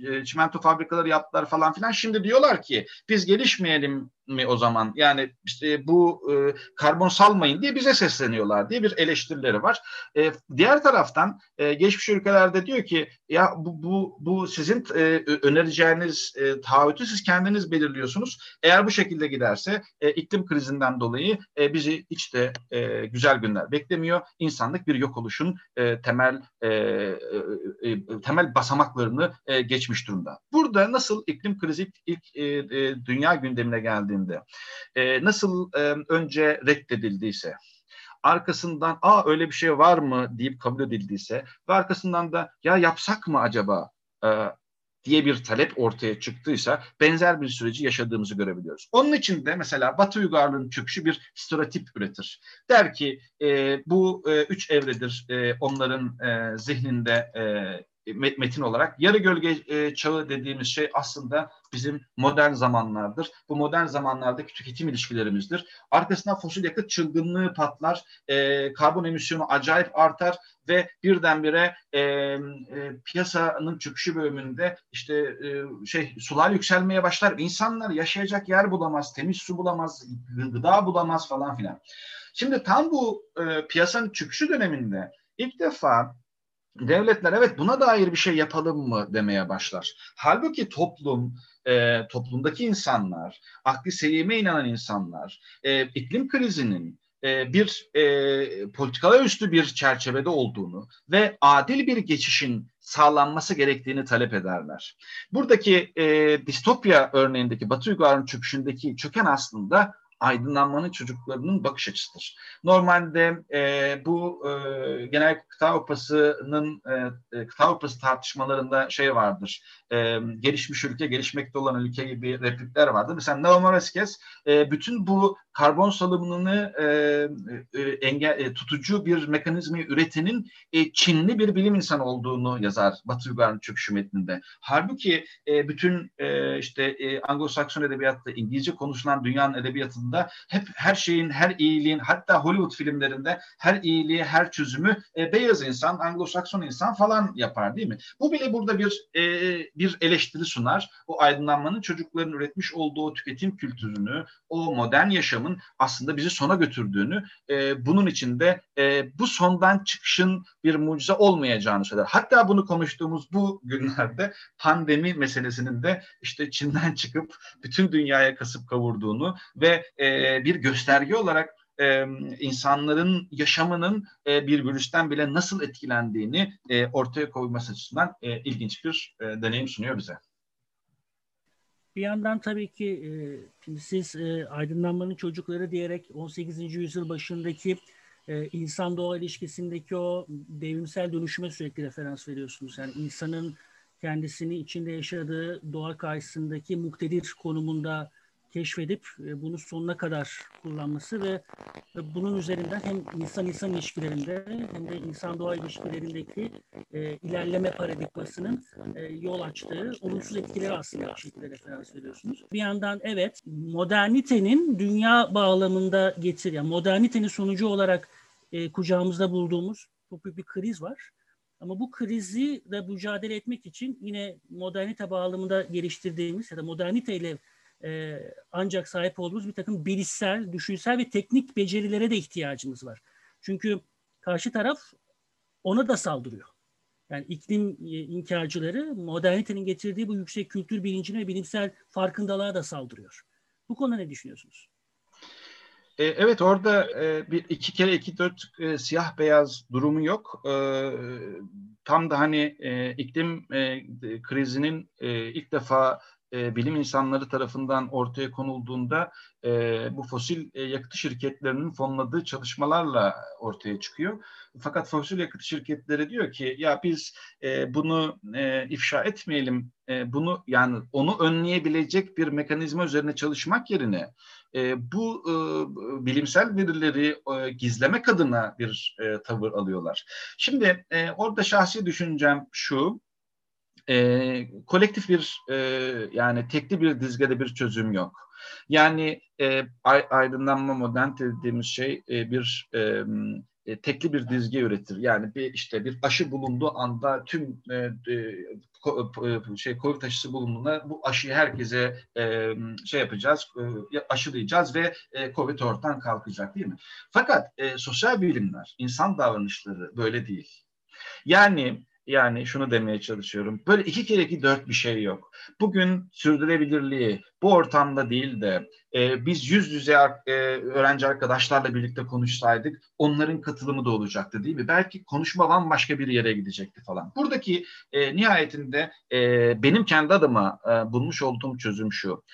e, çimento fabrikaları yaptılar falan filan. Şimdi diyorlar ki biz gelişmeyelim mi o zaman? Yani işte bu e, karbon salmayın diye bize sesleniyorlar diye bir eleştirileri var. E, diğer taraftan e, geçmiş ülkelerde diyor ki ya bu bu, bu sizin e, önereceğiniz e, taahhütü siz kendiniz belirliyorsunuz. Eğer bu şekilde giderse e, iklim krizinden dolayı e, bizi hiç de e, güzel günler beklemiyor. İnsanlık bir yok oluşun e, temel e, e, e, temel basamaklarını e, geçmiş durumda. Burada nasıl iklim krizi ilk e, e, dünya gündemine geldi geldiğinde e, nasıl e, önce reddedildiyse arkasından aa öyle bir şey var mı deyip kabul edildiyse ve arkasından da ya yapsak mı acaba e, diye bir talep ortaya çıktıysa benzer bir süreci yaşadığımızı görebiliyoruz. Onun için de mesela Batı uygarlığının çöküşü bir stereotip üretir. Der ki e, bu e, üç evredir e, onların e, zihninde e, metin olarak. Yarı gölge e, çağı dediğimiz şey aslında bizim modern zamanlardır. Bu modern zamanlardaki tüketim ilişkilerimizdir. Arkasından fosil yakıt çılgınlığı patlar, e, karbon emisyonu acayip artar ve birdenbire e, e, piyasanın çöküşü bölümünde işte e, şey sular yükselmeye başlar. İnsanlar yaşayacak yer bulamaz, temiz su bulamaz, gıda bulamaz falan filan. Şimdi tam bu e, piyasanın çöküşü döneminde ilk defa devletler evet buna dair bir şey yapalım mı demeye başlar. Halbuki toplum, e, toplumdaki insanlar, akli selime inanan insanlar, e, iklim krizinin e, bir e, politikalar üstü bir çerçevede olduğunu ve adil bir geçişin sağlanması gerektiğini talep ederler. Buradaki e, distopya örneğindeki Batı uygarlığının çöküşündeki çöken aslında aydınlanmanın çocuklarının bakış açısıdır. Normalde e, bu e, genel kıta Avrupa'sının e, e, kıta Avrupa'sı tartışmalarında şey vardır. E, gelişmiş ülke, gelişmekte olan ülke gibi replikler vardır. Mesela Naumaraskes e, bütün bu karbon salımını e, e, engel, e, tutucu bir mekanizmayı üretenin e, Çinli bir bilim insanı olduğunu yazar Batı Uygar'ın çöküşü metninde. Halbuki e, bütün e, işte e, Anglo-Sakson edebiyatta İngilizce konuşulan dünyanın edebiyatında hep her şeyin, her iyiliğin hatta Hollywood filmlerinde her iyiliği, her çözümü e, beyaz insan, Anglo-Sakson insan falan yapar değil mi? Bu bile burada bir e, bir eleştiri sunar. O aydınlanmanın çocukların üretmiş olduğu tüketim kültürünü, o modern yaşamın aslında bizi sona götürdüğünü, e, bunun içinde e, bu sondan çıkışın bir mucize olmayacağını söyler. Hatta bunu konuştuğumuz bu günlerde pandemi meselesinin de işte Çin'den çıkıp bütün dünyaya kasıp kavurduğunu ve e, bir gösterge olarak e, insanların yaşamının e, bir virüsten bile nasıl etkilendiğini e, ortaya koyması açısından e, ilginç bir e, deneyim sunuyor bize. Bir yandan tabii ki e, şimdi siz e, aydınlanmanın çocukları diyerek 18. yüzyıl başındaki e, insan doğa ilişkisindeki o devrimsel dönüşüme sürekli referans veriyorsunuz. Yani insanın kendisini içinde yaşadığı doğa karşısındaki muktedir konumunda keşfedip e, bunu sonuna kadar kullanması ve bunun üzerinden hem insan-insan ilişkilerinde hem de insan-doğa ilişkilerindeki e, ilerleme paradigmasının e, yol açtığı olumsuz etkileri aslında bir şekilde referans veriyorsunuz. Bir yandan evet modernitenin dünya bağlamında getir, yani modernitenin sonucu olarak e, kucağımızda bulduğumuz çok büyük bir kriz var. Ama bu krizi de mücadele etmek için yine modernite bağlamında geliştirdiğimiz ya da moderniteyle e, ancak sahip olduğumuz bir takım bilişsel, düşünsel ve teknik becerilere de ihtiyacımız var. Çünkü karşı taraf ona da saldırıyor. Yani iklim e, inkarcıları modernitenin getirdiği bu yüksek kültür bilincine ve bilimsel farkındalığa da saldırıyor. Bu konuda ne düşünüyorsunuz? E, evet orada e, bir iki kere iki dört siyah beyaz durumu yok. Tam da hani iklim krizinin ilk defa e, bilim insanları tarafından ortaya konulduğunda e, bu fosil e, yakıt şirketlerinin fonladığı çalışmalarla ortaya çıkıyor. Fakat fosil yakıt şirketleri diyor ki ya biz e, bunu e, ifşa etmeyelim, e, bunu yani onu önleyebilecek bir mekanizma üzerine çalışmak yerine e, bu e, bilimsel verileri e, gizlemek adına bir e, tavır alıyorlar. Şimdi e, orada şahsi düşüncem şu, e, kolektif bir e, yani tekli bir dizgede bir çözüm yok. Yani e, aydınlanma modernite dediğimiz şey e, bir e, tekli bir dizge üretir. Yani bir işte bir aşı bulunduğu anda tüm e, e şey COVID aşısı bulunduğunda bu aşıyı herkese e, şey yapacağız, e, aşılayacağız ve e, COVID ortadan kalkacak değil mi? Fakat e, sosyal bilimler, insan davranışları böyle değil. Yani yani şunu demeye çalışıyorum. Böyle iki kere iki dört bir şey yok. Bugün sürdürülebilirliği bu ortamda değil de e, biz yüz yüze e, öğrenci arkadaşlarla birlikte konuşsaydık onların katılımı da olacaktı değil mi? Belki konuşma bambaşka bir yere gidecekti falan. Buradaki e, nihayetinde e, benim kendi adıma e, bulmuş olduğum çözüm şu.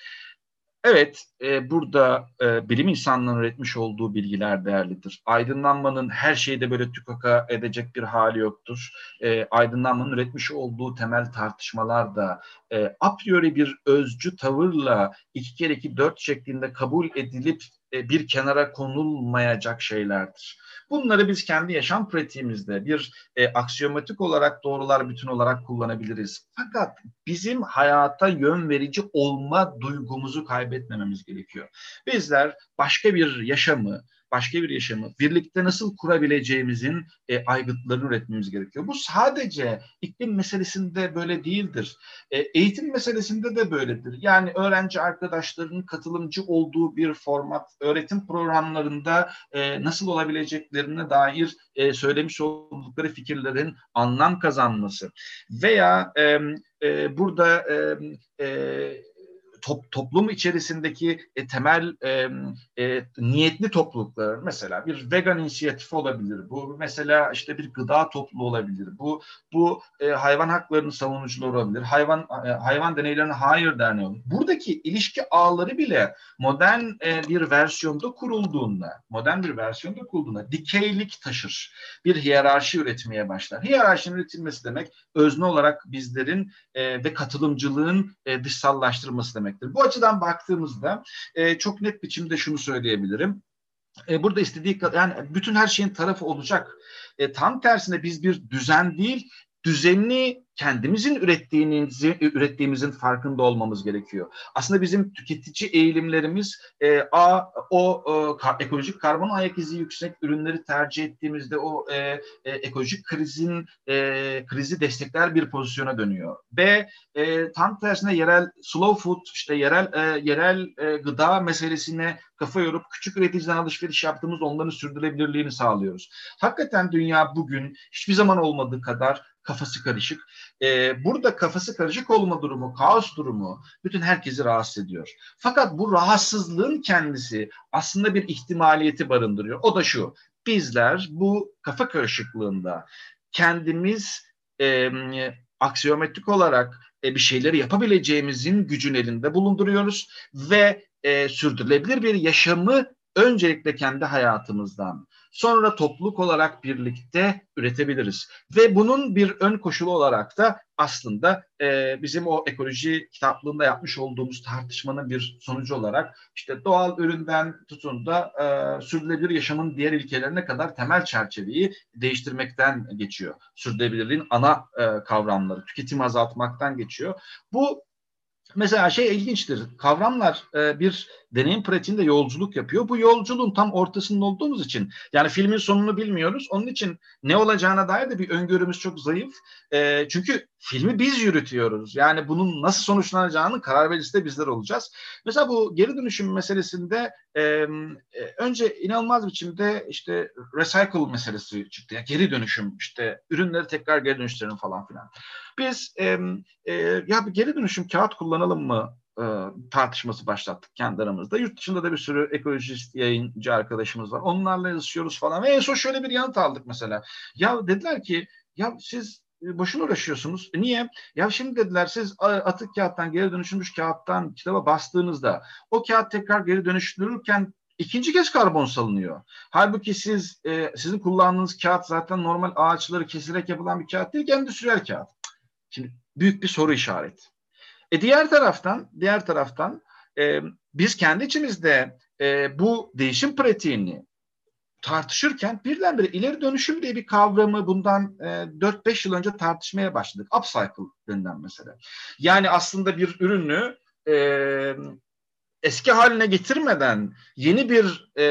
Evet, e, burada e, bilim insanlarının üretmiş olduğu bilgiler değerlidir. Aydınlanmanın her şeyde böyle tükaka edecek bir hali yoktur. E, aydınlanmanın üretmiş olduğu temel tartışmalar da e, a priori bir özcü tavırla iki kere iki dört şeklinde kabul edilip bir kenara konulmayacak şeylerdir. Bunları biz kendi yaşam pratiğimizde bir e, aksiyomatik olarak doğrular bütün olarak kullanabiliriz. Fakat bizim hayata yön verici olma duygumuzu kaybetmememiz gerekiyor. Bizler başka bir yaşamı, başka bir yaşamı birlikte nasıl kurabileceğimizin e, aygıtlarını üretmemiz gerekiyor. Bu sadece iklim meselesinde böyle değildir. E, eğitim meselesinde de böyledir. Yani öğrenci arkadaşlarının katılımcı olduğu bir format, öğretim programlarında e, nasıl olabileceklerine dair e, söylemiş oldukları fikirlerin anlam kazanması veya e, e, burada e, e, top, toplum içerisindeki e, temel e, e, niyetli topluluklar mesela bir vegan inisiyatifi olabilir. Bu mesela işte bir gıda topluluğu olabilir. Bu bu e, hayvan haklarının savunucuları olabilir. Hayvan e, hayvan deneylerine hayır derneği olabilir. Buradaki ilişki ağları bile modern e, bir versiyonda kurulduğunda, modern bir versiyonda kurulduğunda dikeylik taşır. Bir hiyerarşi üretmeye başlar. Hiyerarşinin üretilmesi demek özne olarak bizlerin e, ve katılımcılığın e, dışsallaştırılması demek demektir. Bu açıdan baktığımızda e, çok net biçimde şunu söyleyebilirim. E, burada istediği yani bütün her şeyin tarafı olacak. E, tam tersine biz bir düzen değil, düzenli kendimizin ürettiğimizi, ürettiğimizin farkında olmamız gerekiyor. Aslında bizim tüketici eğilimlerimiz e, a o e, kar, ekolojik karbon ayak izi yüksek ürünleri tercih ettiğimizde o e, e, ekolojik krizin e, krizi destekler bir pozisyona dönüyor. B e, tam tersine yerel slow food işte yerel e, yerel e, gıda meselesine kafa yorup küçük üreticiden alışveriş yaptığımız onların sürdürülebilirliğini sağlıyoruz. Hakikaten dünya bugün hiçbir zaman olmadığı kadar kafası karışık. Ee, burada kafası karışık olma durumu, kaos durumu bütün herkesi rahatsız ediyor. Fakat bu rahatsızlığın kendisi aslında bir ihtimaliyeti barındırıyor. O da şu, bizler bu kafa karışıklığında kendimiz e, aksiyometrik olarak e, bir şeyleri yapabileceğimizin gücün elinde bulunduruyoruz ve e, sürdürülebilir bir yaşamı öncelikle kendi hayatımızdan, sonra topluluk olarak birlikte üretebiliriz. Ve bunun bir ön koşulu olarak da aslında e, bizim o ekoloji kitaplığında yapmış olduğumuz tartışmanın bir sonucu olarak işte doğal üründen tutun da e, sürdürülebilir yaşamın diğer ilkelerine kadar temel çerçeveyi değiştirmekten geçiyor. Sürdürülebilirliğin ana e, kavramları, tüketimi azaltmaktan geçiyor. Bu Mesela şey ilginçtir. Kavramlar e, bir deneyim pratiğinde yolculuk yapıyor. Bu yolculuğun tam ortasında olduğumuz için yani filmin sonunu bilmiyoruz. Onun için ne olacağına dair de bir öngörümüz çok zayıf. E, çünkü filmi biz yürütüyoruz. Yani bunun nasıl sonuçlanacağını karar vericisi de bizler olacağız. Mesela bu geri dönüşüm meselesinde e, önce inanılmaz biçimde işte recycle meselesi çıktı. Yani geri dönüşüm işte ürünleri tekrar geri dönüştürelim falan filan. Biz e, e, ya bir geri dönüşüm kağıt kullanalım mı e, tartışması başlattık kendi aramızda. Yurt dışında da bir sürü ekolojist yayıncı arkadaşımız var. Onlarla yazışıyoruz falan. Ve en son şöyle bir yanıt aldık mesela. Ya dediler ki ya siz e, boşuna uğraşıyorsunuz. E, niye? Ya şimdi dediler siz atık kağıttan geri dönüşülmüş kağıttan kitaba bastığınızda o kağıt tekrar geri dönüştürülürken ikinci kez karbon salınıyor. Halbuki siz e, sizin kullandığınız kağıt zaten normal ağaçları keserek yapılan bir kağıt değil, endüstriyel kağıt. Şimdi büyük bir soru işareti. E diğer taraftan, diğer taraftan e, biz kendi içimizde e, bu değişim pratiğini tartışırken birdenbire ileri dönüşüm diye bir kavramı bundan e, 4-5 yıl önce tartışmaya başladık. Upcycle denilen mesela. Yani aslında bir ürünü e, eski haline getirmeden yeni bir e,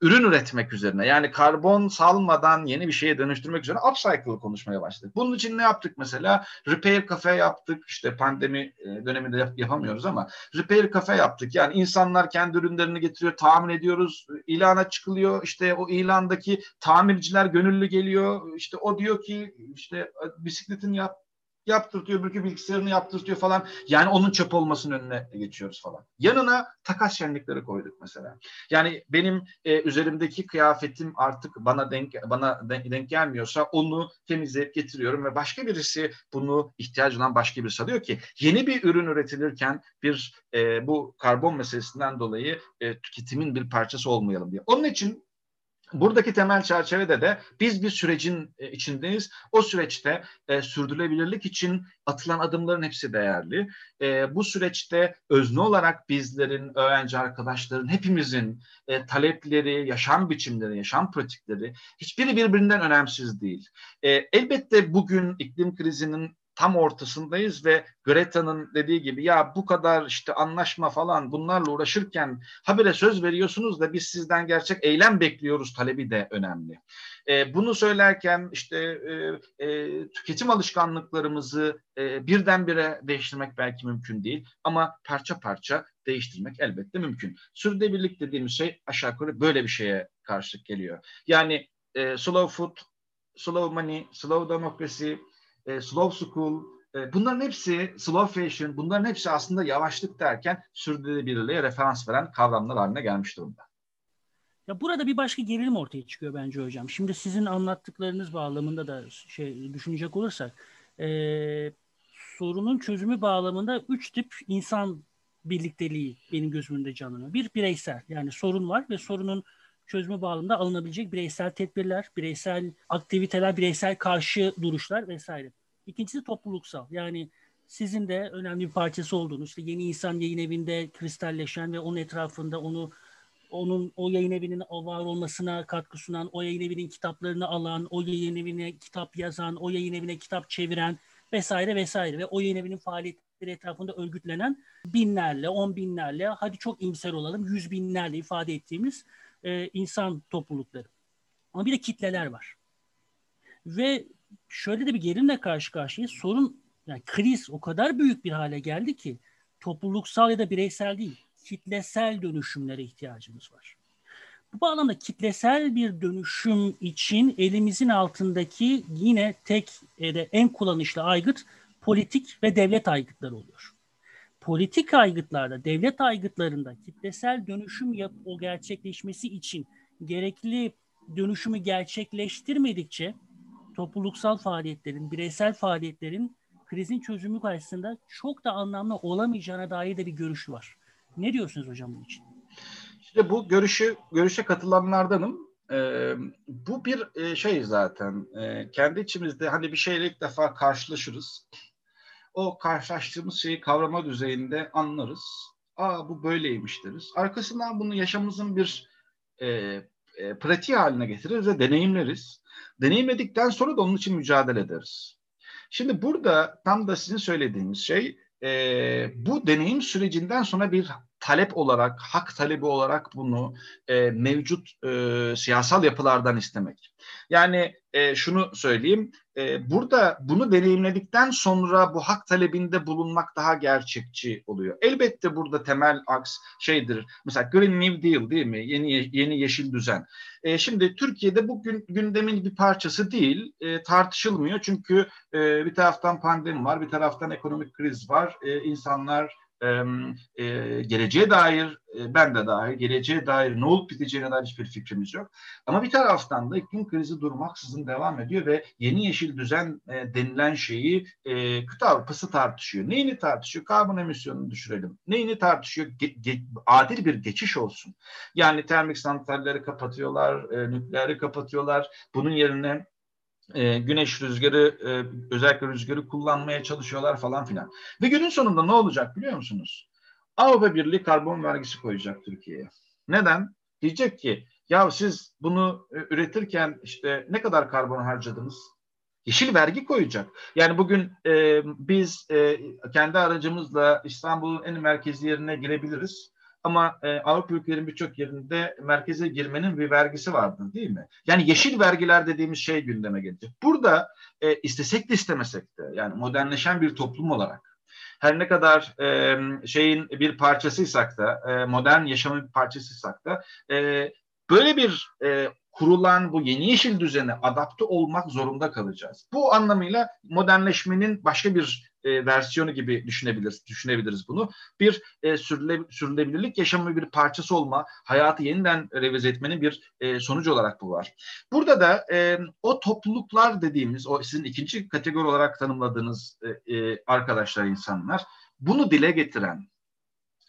ürün üretmek üzerine yani karbon salmadan yeni bir şeye dönüştürmek üzerine upcycle konuşmaya başladık. Bunun için ne yaptık mesela? Repair cafe yaptık. İşte pandemi e, döneminde yapamıyoruz ama repair cafe yaptık. Yani insanlar kendi ürünlerini getiriyor, tahmin ediyoruz. ilana çıkılıyor. İşte o ilandaki tamirciler gönüllü geliyor. İşte o diyor ki işte bisikletin yap yaptırtıyor, öbürkü bilgisayarını yaptırtıyor falan. Yani onun çöp olmasının önüne geçiyoruz falan. Yanına takas şenlikleri koyduk mesela. Yani benim e, üzerimdeki kıyafetim artık bana denk bana denk, denk gelmiyorsa onu temizleyip getiriyorum ve başka birisi bunu ihtiyacı olan başka birisi alıyor ki yeni bir ürün üretilirken bir e, bu karbon meselesinden dolayı e, tüketimin bir parçası olmayalım diye. Onun için Buradaki temel çerçevede de biz bir sürecin e, içindeyiz. O süreçte e, sürdürülebilirlik için atılan adımların hepsi değerli. E, bu süreçte özne olarak bizlerin, öğrenci arkadaşların, hepimizin e, talepleri, yaşam biçimleri, yaşam pratikleri hiçbiri birbirinden önemsiz değil. E, elbette bugün iklim krizinin tam ortasındayız ve Greta'nın dediği gibi ya bu kadar işte anlaşma falan bunlarla uğraşırken habire söz veriyorsunuz da biz sizden gerçek eylem bekliyoruz talebi de önemli. E, bunu söylerken işte e, e, tüketim alışkanlıklarımızı e, birdenbire değiştirmek belki mümkün değil ama parça parça değiştirmek elbette mümkün. Sürdürülebilirlik dediğimiz şey aşağı yukarı böyle bir şeye karşılık geliyor. Yani e, slow food, slow money, slow democracy, e, slow school, e, bunların hepsi slow fashion, bunların hepsi aslında yavaşlık derken sürdürülebilirliğe referans veren kavramlar haline gelmiş durumda. Ya burada bir başka gerilim ortaya çıkıyor bence hocam. Şimdi sizin anlattıklarınız bağlamında da şey düşünecek olursak e, sorunun çözümü bağlamında üç tip insan birlikteliği benim gözümde canlanıyor. Bir bireysel yani sorun var ve sorunun çözümü bağlamında alınabilecek bireysel tedbirler, bireysel aktiviteler, bireysel karşı duruşlar vesaire. İkincisi topluluksal. Yani sizin de önemli bir parçası olduğunuz, işte Yeni insan Yayın Evi'nde kristalleşen ve onun etrafında onu onun o yayın evinin var olmasına katkı sunan, o yayın evinin kitaplarını alan, o yayın evine kitap yazan, o yayın evine kitap çeviren vesaire vesaire ve o yayın evinin faaliyetleri etrafında örgütlenen binlerle, on binlerle, hadi çok imser olalım, yüz binlerle ifade ettiğimiz e, insan toplulukları. Ama bir de kitleler var. Ve şöyle de bir gerilimle karşı karşıyayız. Sorun, yani kriz o kadar büyük bir hale geldi ki topluluksal ya da bireysel değil, kitlesel dönüşümlere ihtiyacımız var. Bu bağlamda kitlesel bir dönüşüm için elimizin altındaki yine tek e, en kullanışlı aygıt politik ve devlet aygıtları oluyor politik aygıtlarda, devlet aygıtlarında kitlesel dönüşüm yap o gerçekleşmesi için gerekli dönüşümü gerçekleştirmedikçe topluluksal faaliyetlerin, bireysel faaliyetlerin krizin çözümü karşısında çok da anlamlı olamayacağına dair de bir görüş var. Ne diyorsunuz hocam bunun için? İşte bu görüşü görüşe katılanlardanım. Ee, bu bir e, şey zaten. E, kendi içimizde hani bir şeyle ilk defa karşılaşırız. O karşılaştığımız şeyi kavrama düzeyinde anlarız. Aa bu böyleymiş deriz. Arkasından bunu yaşamımızın bir e, e, pratiği haline getiririz ve deneyimleriz. Deneyimledikten sonra da onun için mücadele ederiz. Şimdi burada tam da sizin söylediğiniz şey e, bu deneyim sürecinden sonra bir talep olarak, hak talebi olarak bunu e, mevcut e, siyasal yapılardan istemek. Yani e, şunu söyleyeyim, e, burada bunu deneyimledikten sonra bu hak talebinde bulunmak daha gerçekçi oluyor. Elbette burada temel aks şeydir. Mesela Green New Deal değil mi? Yeni yeni yeşil düzen. E, şimdi Türkiye'de bu gün, gündemin bir parçası değil, e, tartışılmıyor. Çünkü e, bir taraftan pandemi var, bir taraftan ekonomik kriz var. E, insanlar e, geleceğe dair e, ben de dair geleceğe dair ne olup biteceğine dair hiçbir fikrimiz yok. Ama bir taraftan da iklim krizi durmaksızın devam ediyor ve yeni yeşil düzen e, denilen şeyi e, kıta Avrupası tartışıyor. Neyini tartışıyor? Karbon emisyonunu düşürelim. Neyini tartışıyor? Ge- ge- adil bir geçiş olsun. Yani termik santralleri kapatıyorlar, e, nükleeri kapatıyorlar. Bunun yerine e, güneş rüzgarı e, özellikle rüzgarı kullanmaya çalışıyorlar falan filan. Ve günün sonunda ne olacak biliyor musunuz? Avrupa Birliği karbon vergisi koyacak Türkiye'ye. Neden? Diyecek ki ya siz bunu e, üretirken işte ne kadar karbon harcadınız? Yeşil vergi koyacak. Yani bugün e, biz e, kendi aracımızla İstanbul'un en merkezi yerine girebiliriz. Ama e, Avrupa ülkelerinin birçok yerinde merkeze girmenin bir vergisi vardır değil mi? Yani yeşil vergiler dediğimiz şey gündeme gelecek. Burada e, istesek de istemesek de yani modernleşen bir toplum olarak her ne kadar e, şeyin bir parçasıysak da e, modern yaşamın bir parçasıysak da e, böyle bir e, kurulan bu yeni yeşil düzene adapte olmak zorunda kalacağız. Bu anlamıyla modernleşmenin başka bir e, versiyonu gibi düşünebiliriz, düşünebiliriz bunu. Bir e, sürüle, sürülebilirlik yaşamı bir parçası olma, hayatı yeniden revize etmenin bir e, sonucu olarak bu var. Burada da e, o topluluklar dediğimiz, o sizin ikinci kategori olarak tanımladığınız e, e, arkadaşlar, insanlar, bunu dile getiren,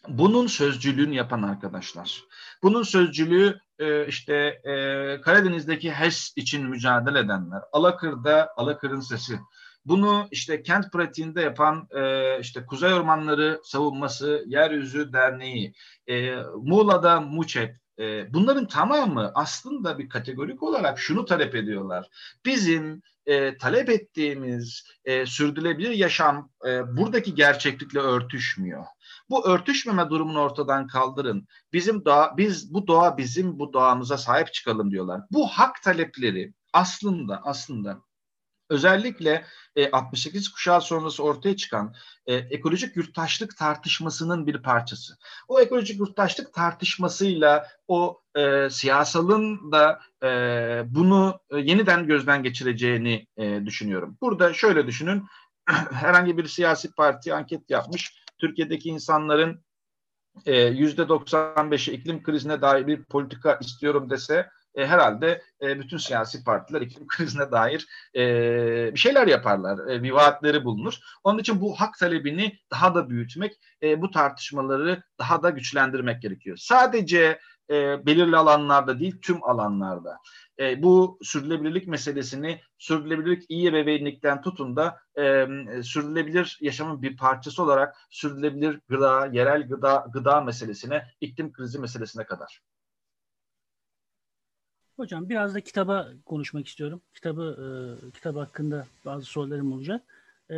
bunun sözcülüğünü yapan arkadaşlar. Bunun sözcülüğü e, işte e, Karadeniz'deki HES için mücadele edenler, Alakır'da Alakır'ın sesi, bunu işte kent pratiğinde yapan e, işte Kuzey Ormanları Savunması Yeryüzü Derneği, e, Muğla'da MUÇEP, e, bunların tamamı aslında bir kategorik olarak şunu talep ediyorlar. Bizim e, talep ettiğimiz e, sürdürülebilir yaşam e, buradaki gerçeklikle örtüşmüyor. Bu örtüşmeme durumunu ortadan kaldırın. Bizim doğa, biz bu doğa bizim bu doğamıza sahip çıkalım diyorlar. Bu hak talepleri aslında aslında özellikle e, 68 kuşağı sonrası ortaya çıkan e, ekolojik yurttaşlık tartışmasının bir parçası. O ekolojik yurttaşlık tartışmasıyla o e, siyasalın da e, bunu e, yeniden gözden geçireceğini e, düşünüyorum. Burada şöyle düşünün, herhangi bir siyasi parti anket yapmış, Türkiye'deki insanların e, yüzde 95'i iklim krizine dair bir politika istiyorum dese e, herhalde e, bütün siyasi partiler iklim krizine dair e, bir şeyler yaparlar, e, bir vaatleri bulunur. Onun için bu hak talebini daha da büyütmek, e, bu tartışmaları daha da güçlendirmek gerekiyor. Sadece e, belirli alanlarda değil, tüm alanlarda. E, bu sürdürülebilirlik meselesini sürdürülebilirlik iyi ebeveynlikten tutun da e, sürdürülebilir yaşamın bir parçası olarak sürdürülebilir gıda, yerel gıda, gıda meselesine, iklim krizi meselesine kadar. Hocam biraz da kitaba konuşmak istiyorum. Kitabı e, kitap hakkında bazı sorularım olacak. E,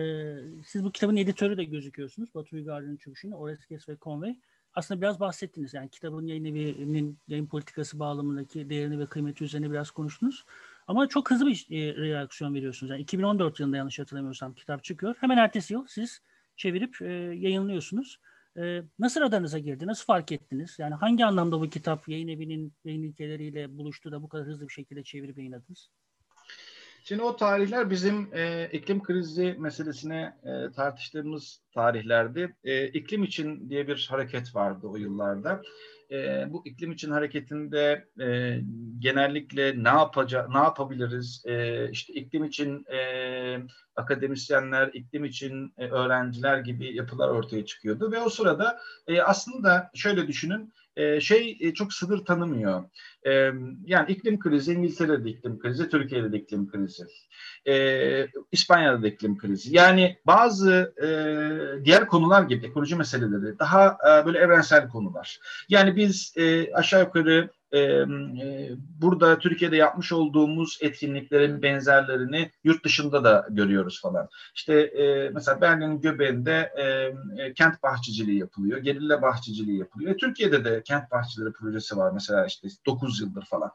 siz bu kitabın editörü de gözüküyorsunuz. Batu Uygar'ın çıkışını, Oreskes ve Conway. Aslında biraz bahsettiniz. Yani kitabın yayın evinin yayın politikası bağlamındaki değerini ve kıymeti üzerine biraz konuştunuz. Ama çok hızlı bir e, reaksiyon veriyorsunuz. Yani 2014 yılında yanlış hatırlamıyorsam kitap çıkıyor. Hemen ertesi yıl siz çevirip e, yayınlıyorsunuz. E, nasıl radarınıza girdi? Nasıl fark ettiniz? Yani hangi anlamda bu kitap yayın evinin yayın ilkeleriyle buluştu da bu kadar hızlı bir şekilde çevirip yayınladınız? Şimdi o tarihler bizim e, iklim krizi meselesine e, tartıştığımız tarihlerdi. E, iklim için diye bir hareket vardı o yıllarda. E, bu iklim için hareketinde e, genellikle ne yapacak, ne yapabiliriz? E, işte iklim için e, akademisyenler, iklim için e, öğrenciler gibi yapılar ortaya çıkıyordu ve o sırada e, aslında şöyle düşünün e, şey e, çok sınır tanımıyor. E, yani iklim krizi, İngiltere'de iklim krizi, Türkiye'de de iklim krizi. E, İspanya'da da iklim krizi. Yani bazı e, diğer konular gibi ekoloji meseleleri daha e, böyle evrensel konular. Yani biz aşağı yukarı burada Türkiye'de yapmış olduğumuz etkinliklerin benzerlerini yurt dışında da görüyoruz falan. İşte mesela Berlin'in göbeğinde e, kent bahçeciliği yapılıyor, gerilla bahçeciliği yapılıyor. E, Türkiye'de de kent bahçeleri projesi var mesela işte 9 yıldır falan.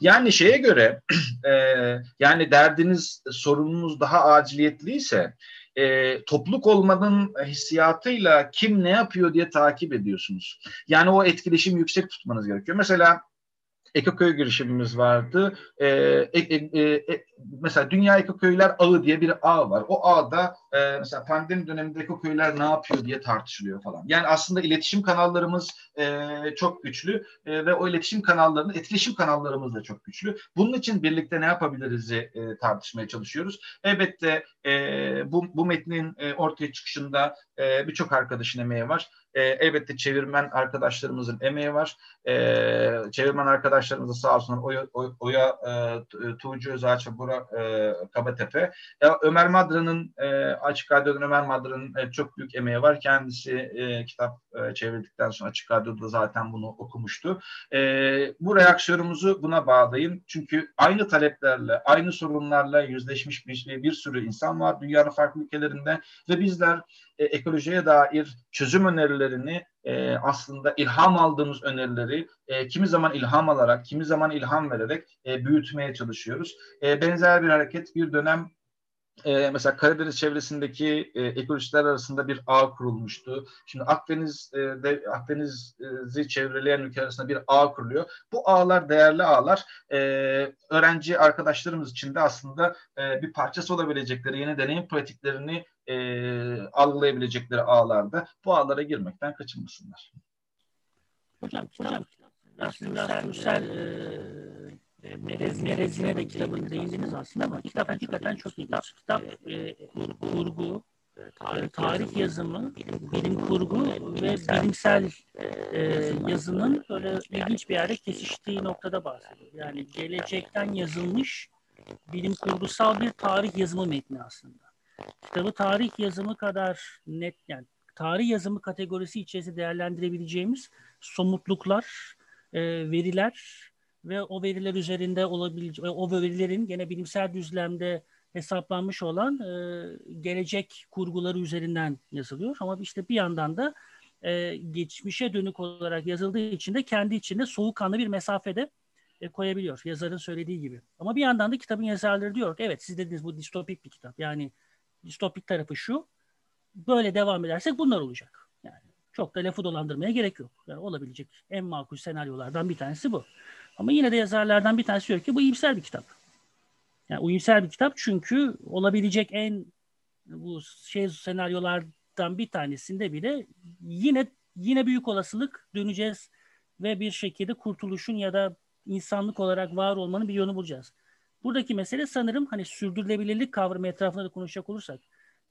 Yani şeye göre yani derdiniz, sorununuz daha aciliyetliyse e, topluluk olmanın hissiyatıyla kim ne yapıyor diye takip ediyorsunuz. Yani o etkileşim yüksek tutmanız gerekiyor. Mesela Ekoköy girişimimiz vardı. E, e, e, e, mesela Dünya Ekoköyler Ağı diye bir ağ var. O ağda e, mesela pandemi döneminde ekoköyler ne yapıyor diye tartışılıyor falan. Yani aslında iletişim kanallarımız e, çok güçlü e, ve o iletişim kanallarının etkileşim kanallarımız da çok güçlü. Bunun için birlikte ne yapabiliriz e, tartışmaya çalışıyoruz. Elbette e, bu, bu metnin e, ortaya çıkışında e, birçok arkadaşın emeği var. E, elbette çevirmen arkadaşlarımızın emeği var. E, çevirmen arkadaşlarımız da sağ olsunlar Oya, Oya e, Tuğcu Özağaç ve Bora e, Kabatepe. Ya, Ömer Madra'nın e, Açık Radyo'dan Ömer Madra'nın e, çok büyük emeği var. Kendisi e, kitap e, çevirdikten sonra Açık Radyo'da zaten bunu okumuştu. E, bu reaksiyonumuzu buna bağlayın. Çünkü aynı taleplerle, aynı sorunlarla yüzleşmiş bir, bir sürü insan var dünyanın farklı ülkelerinde ve bizler e, ekolojiye dair çözüm önerilerini e, aslında ilham aldığımız önerileri e, kimi zaman ilham alarak, kimi zaman ilham vererek e, büyütmeye çalışıyoruz. E, benzer bir hareket bir dönem e, mesela Karadeniz çevresindeki e, ekolojistler arasında bir ağ kurulmuştu. Şimdi Akdeniz'de Akdeniz'i çevreleyen ülkeler arasında bir ağ kuruluyor. Bu ağlar değerli ağlar. E, öğrenci arkadaşlarımız için de aslında e, bir parçası olabilecekleri yeni deneyim pratiklerini e, algılayabilecekleri ağlarda bu ağlara girmekten kaçınmasınlar. Hocam, hocam aslında Mürsel e, Merez, Merezine de kitabını değindiniz aslında ama kitap hakikaten çok iyi. Kitap e, kurgu, tarih, tarih yazımı, bilim kurgu ve bilimsel e, yazının böyle ilginç bir yerde kesiştiği noktada bahsediyor. Yani gelecekten yazılmış bilim kurgusal bir tarih yazımı metni aslında. Kitabı tarih yazımı kadar net yani tarih yazımı kategorisi içerisinde değerlendirebileceğimiz somutluklar, e, veriler ve o veriler üzerinde olabilecek o verilerin gene bilimsel düzlemde hesaplanmış olan e, gelecek kurguları üzerinden yazılıyor. Ama işte bir yandan da e, geçmişe dönük olarak yazıldığı için de kendi içinde soğukkanlı bir mesafede e, koyabiliyor. Yazarın söylediği gibi. Ama bir yandan da kitabın yazarları diyor ki evet siz dediniz bu distopik bir kitap. Yani distopik tarafı şu. Böyle devam edersek bunlar olacak. Yani çok da lafı dolandırmaya gerek yok. Yani olabilecek en makul senaryolardan bir tanesi bu. Ama yine de yazarlardan bir tanesi diyor ki bu iyimser bir kitap. Yani uyumsel bir kitap çünkü olabilecek en bu şey senaryolardan bir tanesinde bile yine yine büyük olasılık döneceğiz ve bir şekilde kurtuluşun ya da insanlık olarak var olmanın bir yönü bulacağız. Buradaki mesele sanırım hani sürdürülebilirlik kavramı etrafında da konuşacak olursak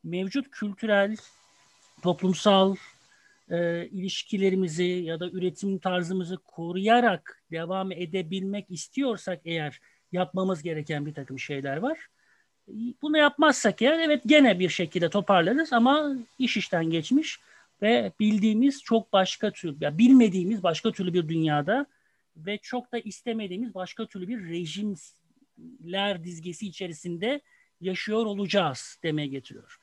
mevcut kültürel, toplumsal e, ilişkilerimizi ya da üretim tarzımızı koruyarak devam edebilmek istiyorsak eğer yapmamız gereken bir takım şeyler var. Bunu yapmazsak eğer evet gene bir şekilde toparlarız ama iş işten geçmiş ve bildiğimiz çok başka tür, ya bilmediğimiz başka türlü bir dünyada ve çok da istemediğimiz başka türlü bir rejimler dizgesi içerisinde yaşıyor olacağız demeye getiriyor.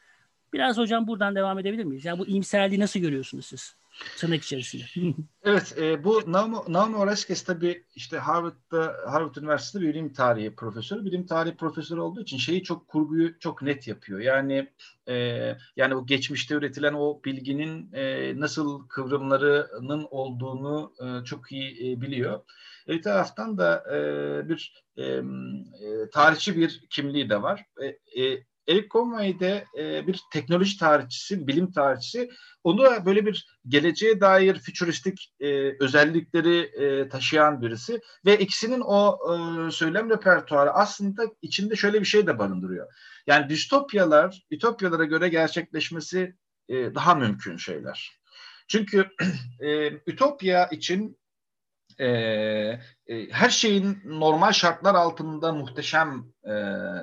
Biraz hocam buradan devam edebilir miyiz? Yani bu imserliği nasıl görüyorsunuz siz? Tırnak içerisinde. evet, e, bu Naomi, Naomi Oreskes tabii işte Harvard'da Harvard Üniversitesi'nde bir bilim tarihi profesörü. Bilim tarihi profesörü olduğu için şeyi çok kurguyu çok net yapıyor. Yani e, yani o geçmişte üretilen o bilginin e, nasıl kıvrımlarının olduğunu e, çok iyi e, biliyor. Bir taraftan da e, bir e, e, tarihçi bir kimliği de var. E, e, Eric Conway de e, bir teknoloji tarihçisi, bilim tarihçisi. Onu da böyle bir geleceğe dair fütüristik e, özellikleri e, taşıyan birisi. Ve ikisinin o e, söylem repertuarı aslında içinde şöyle bir şey de barındırıyor. Yani distopyalar, ütopyalara göre gerçekleşmesi e, daha mümkün şeyler. Çünkü e, ütopya için e, e, her şeyin normal şartlar altında muhteşem e,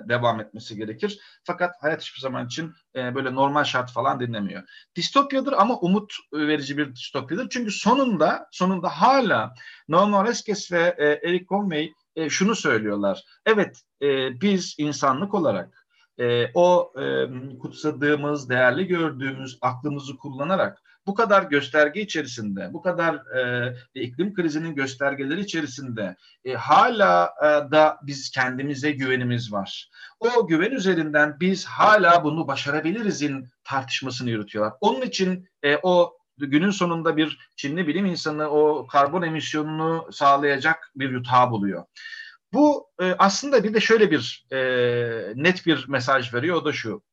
devam etmesi gerekir. Fakat hayat hiçbir zaman için e, böyle normal şart falan dinlemiyor. Distopyadır ama umut verici bir distopyadır. Çünkü sonunda sonunda hala Noam Oreskes ve e, Eric Conway e, şunu söylüyorlar. Evet e, biz insanlık olarak e, o e, kutsadığımız, değerli gördüğümüz aklımızı kullanarak bu kadar gösterge içerisinde, bu kadar e, iklim krizinin göstergeleri içerisinde e, hala e, da biz kendimize güvenimiz var. O güven üzerinden biz hala bunu başarabilirizin tartışmasını yürütüyorlar. Onun için e, o günün sonunda bir Çinli bilim insanı o karbon emisyonunu sağlayacak bir yutağı buluyor. Bu e, aslında bir de şöyle bir e, net bir mesaj veriyor o da şu.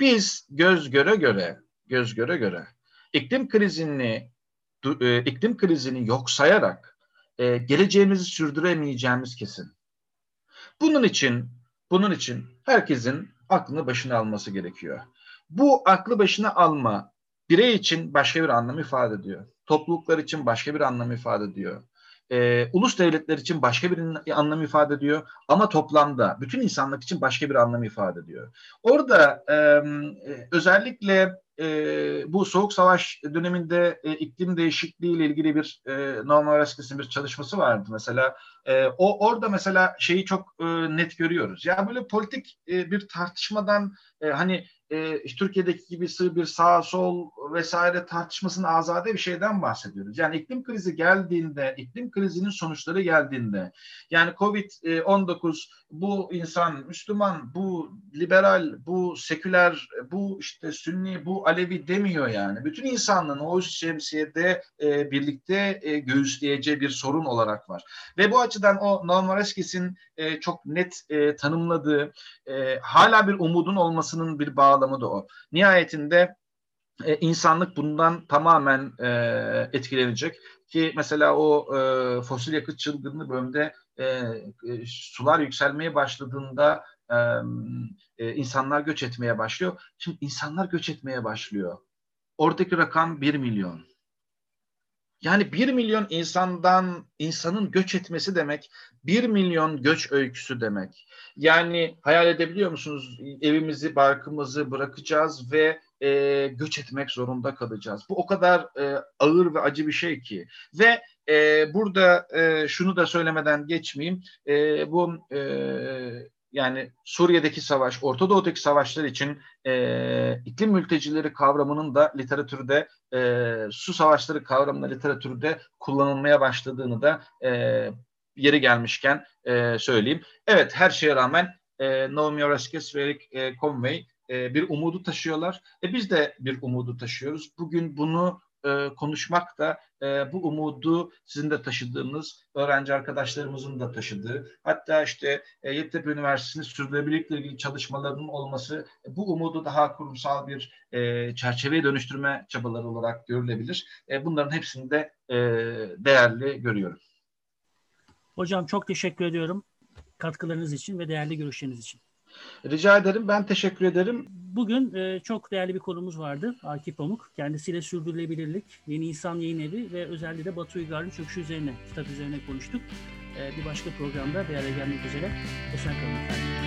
Biz göz göre göre göz göre göre iklim krizini e, iklim krizini yok sayarak e, geleceğimizi sürdüremeyeceğimiz kesin. Bunun için bunun için herkesin aklını başına alması gerekiyor. Bu aklı başına alma birey için başka bir anlam ifade ediyor. Topluluklar için başka bir anlam ifade ediyor e, ulus devletler için başka bir anlam ifade ediyor ama toplamda bütün insanlık için başka bir anlam ifade ediyor. Orada e, özellikle e, bu soğuk savaş döneminde e, iklim değişikliği ile ilgili bir e, Norman Oreskes'in bir çalışması vardı mesela. E, o orada mesela şeyi çok e, net görüyoruz. Ya böyle politik e, bir tartışmadan e, hani e, Türkiye'deki gibi sığ bir sağ sol vesaire tartışmasının azade bir şeyden bahsediyoruz. Yani iklim krizi geldiğinde, iklim krizinin sonuçları geldiğinde, yani Covid-19 bu insan Müslüman, bu liberal, bu seküler, bu işte Sünni, bu Alevi demiyor yani. Bütün insanlığın o şemsiyede e, birlikte e, göğüsleyeceği bir sorun olarak var. Ve bu açıdan o Noam Oreskes'in e, çok net e, tanımladığı, e, hala bir umudun olmasının bir bağlamı da o. Nihayetinde e, insanlık bundan tamamen e, etkilenecek ki mesela o e, fosil yakıt çılgınlığı bölümde e, e, sular yükselmeye başladığında e, e, insanlar göç etmeye başlıyor. Şimdi insanlar göç etmeye başlıyor. Oradaki rakam 1 milyon. Yani 1 milyon insandan insanın göç etmesi demek 1 milyon göç öyküsü demek. Yani hayal edebiliyor musunuz? Evimizi, barkımızı bırakacağız ve e, göç etmek zorunda kalacağız. Bu o kadar e, ağır ve acı bir şey ki. Ve e, burada e, şunu da söylemeden geçmeyeyim. E, bu e, yani Suriye'deki savaş, Orta Doğu'daki savaşlar için e, iklim mültecileri kavramının da literatürde e, su savaşları kavramının literatürde kullanılmaya başladığını da e, yeri gelmişken e, söyleyeyim. Evet her şeye rağmen e, Naomi Oreskes ve Eric e, Conway e, bir umudu taşıyorlar. E, biz de bir umudu taşıyoruz. Bugün bunu e, konuşmak da e, bu umudu sizin de taşıdığınız, öğrenci arkadaşlarımızın da taşıdığı, hatta işte e, Yeditepe Üniversitesi'nin sürdürülebilirlikle ilgili çalışmalarının olması e, bu umudu daha kurumsal bir e, çerçeveye dönüştürme çabaları olarak görülebilir. E, bunların hepsini de e, değerli görüyorum. Hocam çok teşekkür ediyorum katkılarınız için ve değerli görüşleriniz için. Rica ederim. Ben teşekkür ederim. Bugün e, çok değerli bir konumuz vardı. Akif Pamuk. Kendisiyle sürdürülebilirlik, Yeni İnsan Yayın Evi ve özellikle de Batu Uygar'ın çöküşü üzerine, kitap üzerine konuştuk. E, bir başka programda bir araya gelmek üzere. Esen kalın efendim.